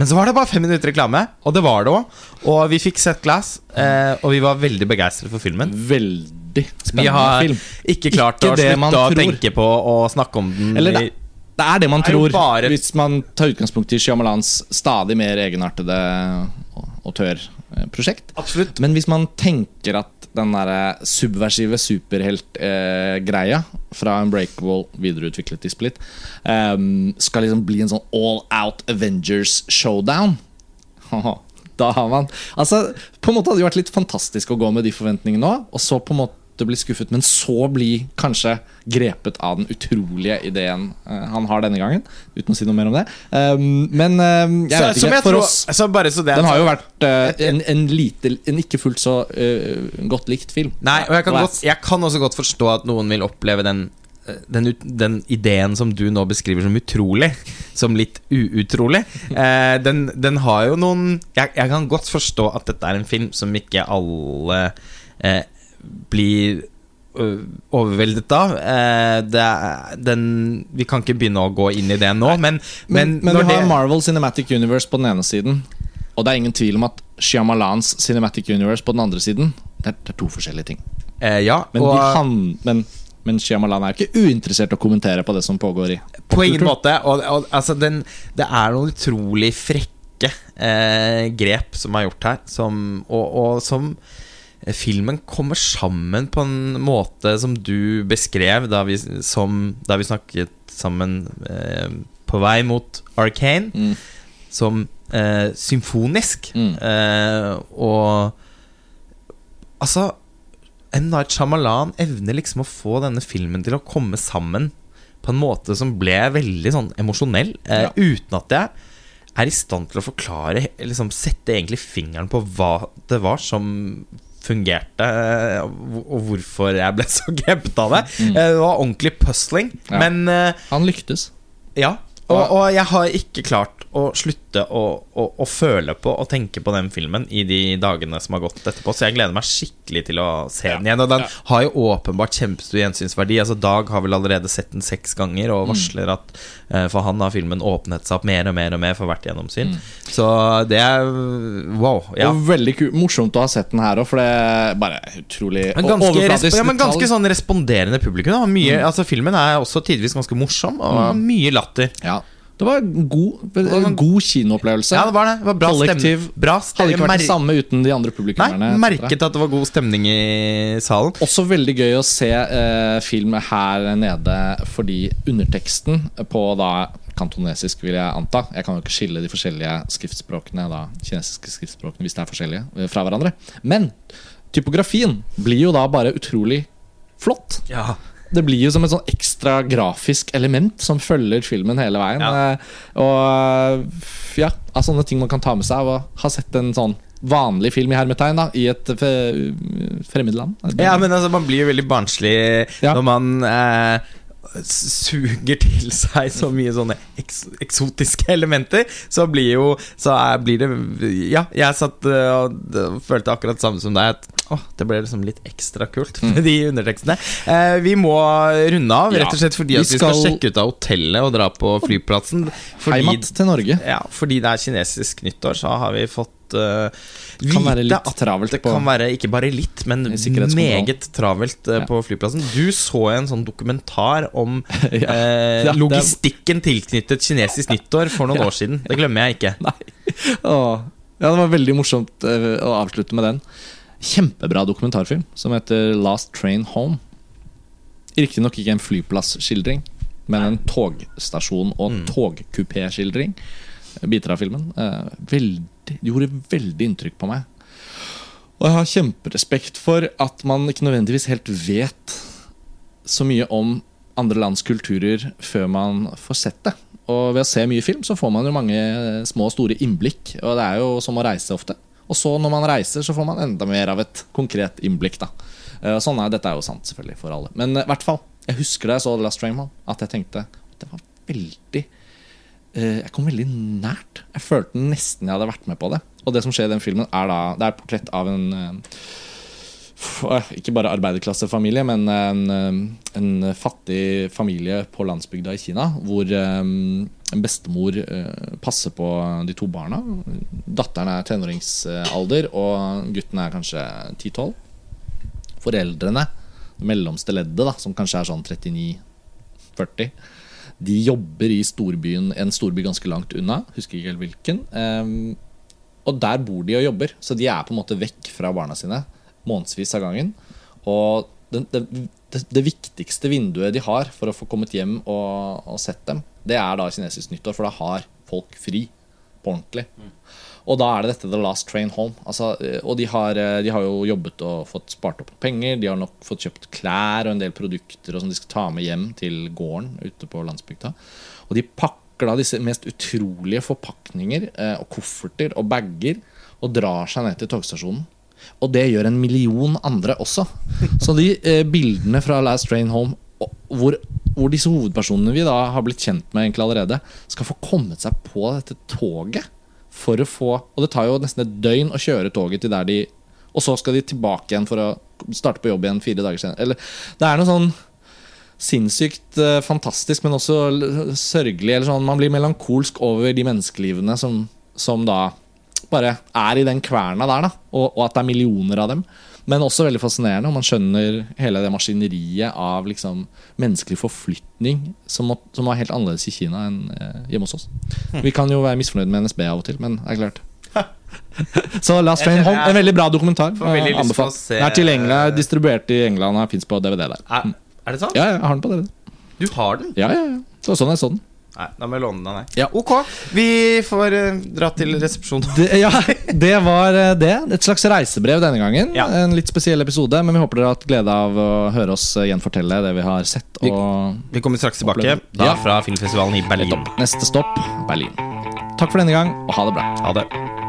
[SPEAKER 2] Men så var det bare fem minutter reklame, og det var det òg. Og vi fikk sett Glass, eh, og vi var veldig begeistret for filmen.
[SPEAKER 1] Veldig
[SPEAKER 2] Vi
[SPEAKER 1] spennende
[SPEAKER 2] har
[SPEAKER 1] film.
[SPEAKER 2] ikke klart
[SPEAKER 1] Ikke
[SPEAKER 2] å slutte å tenke på å snakke om den.
[SPEAKER 1] Eller det, det er det man
[SPEAKER 2] Det er
[SPEAKER 1] tror,
[SPEAKER 2] bare-
[SPEAKER 1] hvis man tar utgangspunkt i Shyamalans stadig mer egenartede autørprosjekt.
[SPEAKER 2] Absolutt.
[SPEAKER 1] Men hvis man tenker at den der subversive superheltgreia fra Unbreakable videreutviklet i Split ehm, skal liksom bli en sånn all out Avengers showdown Da har man Altså, på en måte hadde det vært litt fantastisk å gå med de forventningene nå, og så på en måte bli skuffet, men så bli kanskje grepet av den utrolige ideen eh, han har denne gangen. Uten å si noe mer om det. Ehm, men ehm, jeg vet ikke.
[SPEAKER 2] jeg tror-
[SPEAKER 1] oss
[SPEAKER 2] så så det
[SPEAKER 1] den har jo vært eh, en, en lite En ikke fullt så uh, godt likt film.
[SPEAKER 2] Nei, og jeg kan, godt, jeg kan også godt forstå at noen vil oppleve den den, den ideen som du nå beskriver som utrolig, som litt uutrolig, den, den har jo noen jeg, jeg kan godt forstå at dette er en film som ikke alle eh, blir overveldet av. Eh, det den, vi kan ikke begynne å gå inn i det nå, men,
[SPEAKER 1] Men,
[SPEAKER 2] men,
[SPEAKER 1] men
[SPEAKER 2] når
[SPEAKER 1] vi har
[SPEAKER 2] det,
[SPEAKER 1] Marvel Cinematic Universe på den ene siden, og det er ingen tvil om at Shyamalans Cinematic Universe på den andre siden Det er, det er to forskjellige ting.
[SPEAKER 2] eh, Ja,
[SPEAKER 1] Men,
[SPEAKER 2] og
[SPEAKER 1] han, men, men Shyamalan er ikke uinteressert i å kommentere på det som pågår i
[SPEAKER 2] På ingen måte. Og, og, altså, den, det er noen utrolig frekke eh, grep som er gjort her, som, og, som Filmen kommer sammen på en måte som du beskrev da vi, som, da vi snakket sammen eh, på vei mot Arcane,
[SPEAKER 1] Mm.
[SPEAKER 2] som eh, symfonisk.
[SPEAKER 1] Mm.
[SPEAKER 2] Eh, og Altså M. Night Shyamalan evner liksom å få denne filmen til å komme sammen på en måte som ble veldig sånn emosjonell, eh,
[SPEAKER 1] Ja.
[SPEAKER 2] uten at jeg er i stand til å forklare Liksom sette egentlig fingeren på hva det var som fungerte, eh, og hvorfor jeg ble (laughs) så grepet av det.
[SPEAKER 1] Mm.
[SPEAKER 2] Eh, Det var ordentlig puzzling,
[SPEAKER 1] Ja.
[SPEAKER 2] men eh,
[SPEAKER 1] Han lyktes.
[SPEAKER 2] ja. Og, og jeg har ikke klart å slutte å, å, å føle på og tenke på den filmen i de dagene som har gått etterpå, så jeg gleder meg skikkelig til å se den igjen. Og den
[SPEAKER 1] Ja.
[SPEAKER 2] har jo åpenbart kjempestor gjensynsverdi. Altså Dag har vel allerede sett den seks ganger og varsler at eh, for han har filmen åpnet seg opp mer og mer og mer for hvert gjennomsyn. Så det er wow. Ja.
[SPEAKER 1] Og veldig ku morsomt å ha sett den her òg, for det er bare utrolig
[SPEAKER 2] Men ganske, ja, men ganske sånn responderende publikum. Mye, altså Filmen er også tidvis ganske morsom, og mye latter.
[SPEAKER 1] Ja. Det var en god, en god kinoopplevelse.
[SPEAKER 2] Ja, det var det. det var bra
[SPEAKER 1] Kollektiv.
[SPEAKER 2] stemning. Bra
[SPEAKER 1] Hadde ikke vært det samme uten de andre
[SPEAKER 2] Nei, merket at det var god stemning i salen.
[SPEAKER 1] Også veldig gøy å se eh, film her nede fordi underteksten på da kantonesisk, vil jeg anta Jeg kan jo ikke skille de forskjellige skriftspråkene Da kinesiske skriftspråkene hvis det er forskjellige, eh, fra hverandre. Men typografien blir jo da bare utrolig flott.
[SPEAKER 2] Ja.
[SPEAKER 1] Det blir jo som et sånn ekstra grafisk element som følger filmen hele veien.
[SPEAKER 2] Ja.
[SPEAKER 1] Eh, Og ja, av sånne ting man kan ta med seg av å ha sett en sånn vanlig film i hermetegn da i et fremmed land.
[SPEAKER 2] ja, men altså, man blir jo veldig barnslig
[SPEAKER 1] Ja.
[SPEAKER 2] når man eh, suger til seg så mye sånne eks eksotiske elementer, så blir jo Så er, blir det Ja, jeg satt og følte akkurat det samme som deg. At åh, det ble liksom litt ekstra kult med de undertekstene. Eh, vi må runde av, rett og slett fordi
[SPEAKER 1] vi
[SPEAKER 2] at vi skal
[SPEAKER 1] skal-
[SPEAKER 2] sjekke ut av hotellet og dra på flyplassen. Fordi
[SPEAKER 1] Heimat til Norge.
[SPEAKER 2] ja, fordi det er kinesisk nyttår, så har vi fått uh,
[SPEAKER 1] kan være litt travelt
[SPEAKER 2] Det
[SPEAKER 1] på-
[SPEAKER 2] kan være ikke bare litt, men meget travelt uh,
[SPEAKER 1] Ja.
[SPEAKER 2] på flyplassen. Du så en sånn dokumentar om (laughs)
[SPEAKER 1] Ja.
[SPEAKER 2] eh,
[SPEAKER 1] Ja, det-
[SPEAKER 2] logistikken tilknyttet kinesisk nyttår for noen (laughs)
[SPEAKER 1] Ja.
[SPEAKER 2] år siden. Det glemmer jeg ikke. (laughs)
[SPEAKER 1] Åh. Ja, det var veldig morsomt eh, å avslutte med den. Kjempebra dokumentarfilm som heter Last Train Home. Riktignok ikke en flyplassskildring, men en togstasjon- og
[SPEAKER 2] Mm.
[SPEAKER 1] togkupéskildring. Biter av filmen. Eh, veldig, gjorde veldig inntrykk på meg. Og jeg har kjemperespekt for at man ikke nødvendigvis helt vet så mye om andre lands kulturer før man får sett det. Og ved å se mye film så får man jo mange små og store innblikk. Og det er jo som å reise ofte. Og så når man reiser, så får man enda mer av et konkret innblikk. da Eh, Sånn er, Dette er jo sant selvfølgelig for alle. Men eh, i hvert fall, jeg husker da jeg så The Last Train at jeg tenkte at det var veldig eh, Jeg kom veldig nært. Jeg følte nesten jeg hadde vært med på det. Og det som skjer i den filmen, er da Det er et portrett av en ikke bare arbeiderklassefamilie, men en, eh, en fattig familie på landsbygda i Kina. Hvor eh, en bestemor eh, passer på de to barna. Datteren er tenåringsalder, og gutten er kanskje 10-12. Foreldrene, det mellomste leddet, da, som kanskje er sånn 39-40, de jobber i storbyen, en storby ganske langt unna. Husker ikke helt hvilken. Ehm, og der bor de og jobber, så de er på en måte vekk fra barna sine månedsvis av gangen. Og det, det, det, viktigste vinduet de har for å få kommet hjem og, og sett dem, det er da kinesisk nyttår, for da har folk fri på ordentlig. Og da er det dette The Last Train Home. Altså, eh, og de har, eh, de har jo jobbet og fått spart opp penger. De har nok fått kjøpt klær og en del produkter som de skal ta med hjem til gården ute på landsbygda. Og de pakker da disse mest utrolige forpakninger eh, og kofferter og bager og drar seg ned til togstasjonen. Og det gjør en million andre også. Så de eh, bildene fra Last Train Home hvor, hvor disse hovedpersonene vi da har blitt kjent med egentlig allerede, skal få kommet seg på dette toget for å få Og det tar jo nesten et døgn å kjøre toget til der de Og så skal de tilbake igjen for å starte på jobb igjen fire dager senere. Eller det er noe sånn sinnssykt eh, fantastisk, men også sørgelig. Sånn, man blir melankolsk over de menneskelivene som, som da bare er i den kverna der, da. Og, og at det er millioner av dem. Men også veldig fascinerende, og man skjønner hele det maskineriet av liksom menneskelig forflytning som, som var helt annerledes i Kina enn eh, hjemme hos oss. Vi kan jo være misfornøyd med NSB av og til, men det er klart. (laughs) Så Last Train Home, en veldig bra dokumentar.
[SPEAKER 2] veldig
[SPEAKER 1] Anbefalt. Den er tilgjengelig, er distribuert i England og fins på DVD der.
[SPEAKER 2] Er, er det sant?
[SPEAKER 1] Ja, jeg har den på DVD.
[SPEAKER 2] Du har den?
[SPEAKER 1] Ja, ja, ja. Så sånn er så den.
[SPEAKER 2] Nei, da må jeg låne den.
[SPEAKER 1] Ja.
[SPEAKER 2] Ok, vi får uh, dra til resepsjonen.
[SPEAKER 1] Det, ja, det var uh, det. Et slags reisebrev denne gangen.
[SPEAKER 2] Ja.
[SPEAKER 1] En litt spesiell episode, men vi håper dere har hatt glede av å høre oss uh, gjenfortelle det vi har sett.
[SPEAKER 2] Vi-
[SPEAKER 1] Og
[SPEAKER 2] Vi kommer straks tilbake, da
[SPEAKER 1] Ja.
[SPEAKER 2] fra filmfestivalen i Berlin.
[SPEAKER 1] neste stopp Berlin. Takk for denne gang, og ha det bra.
[SPEAKER 2] Ha det.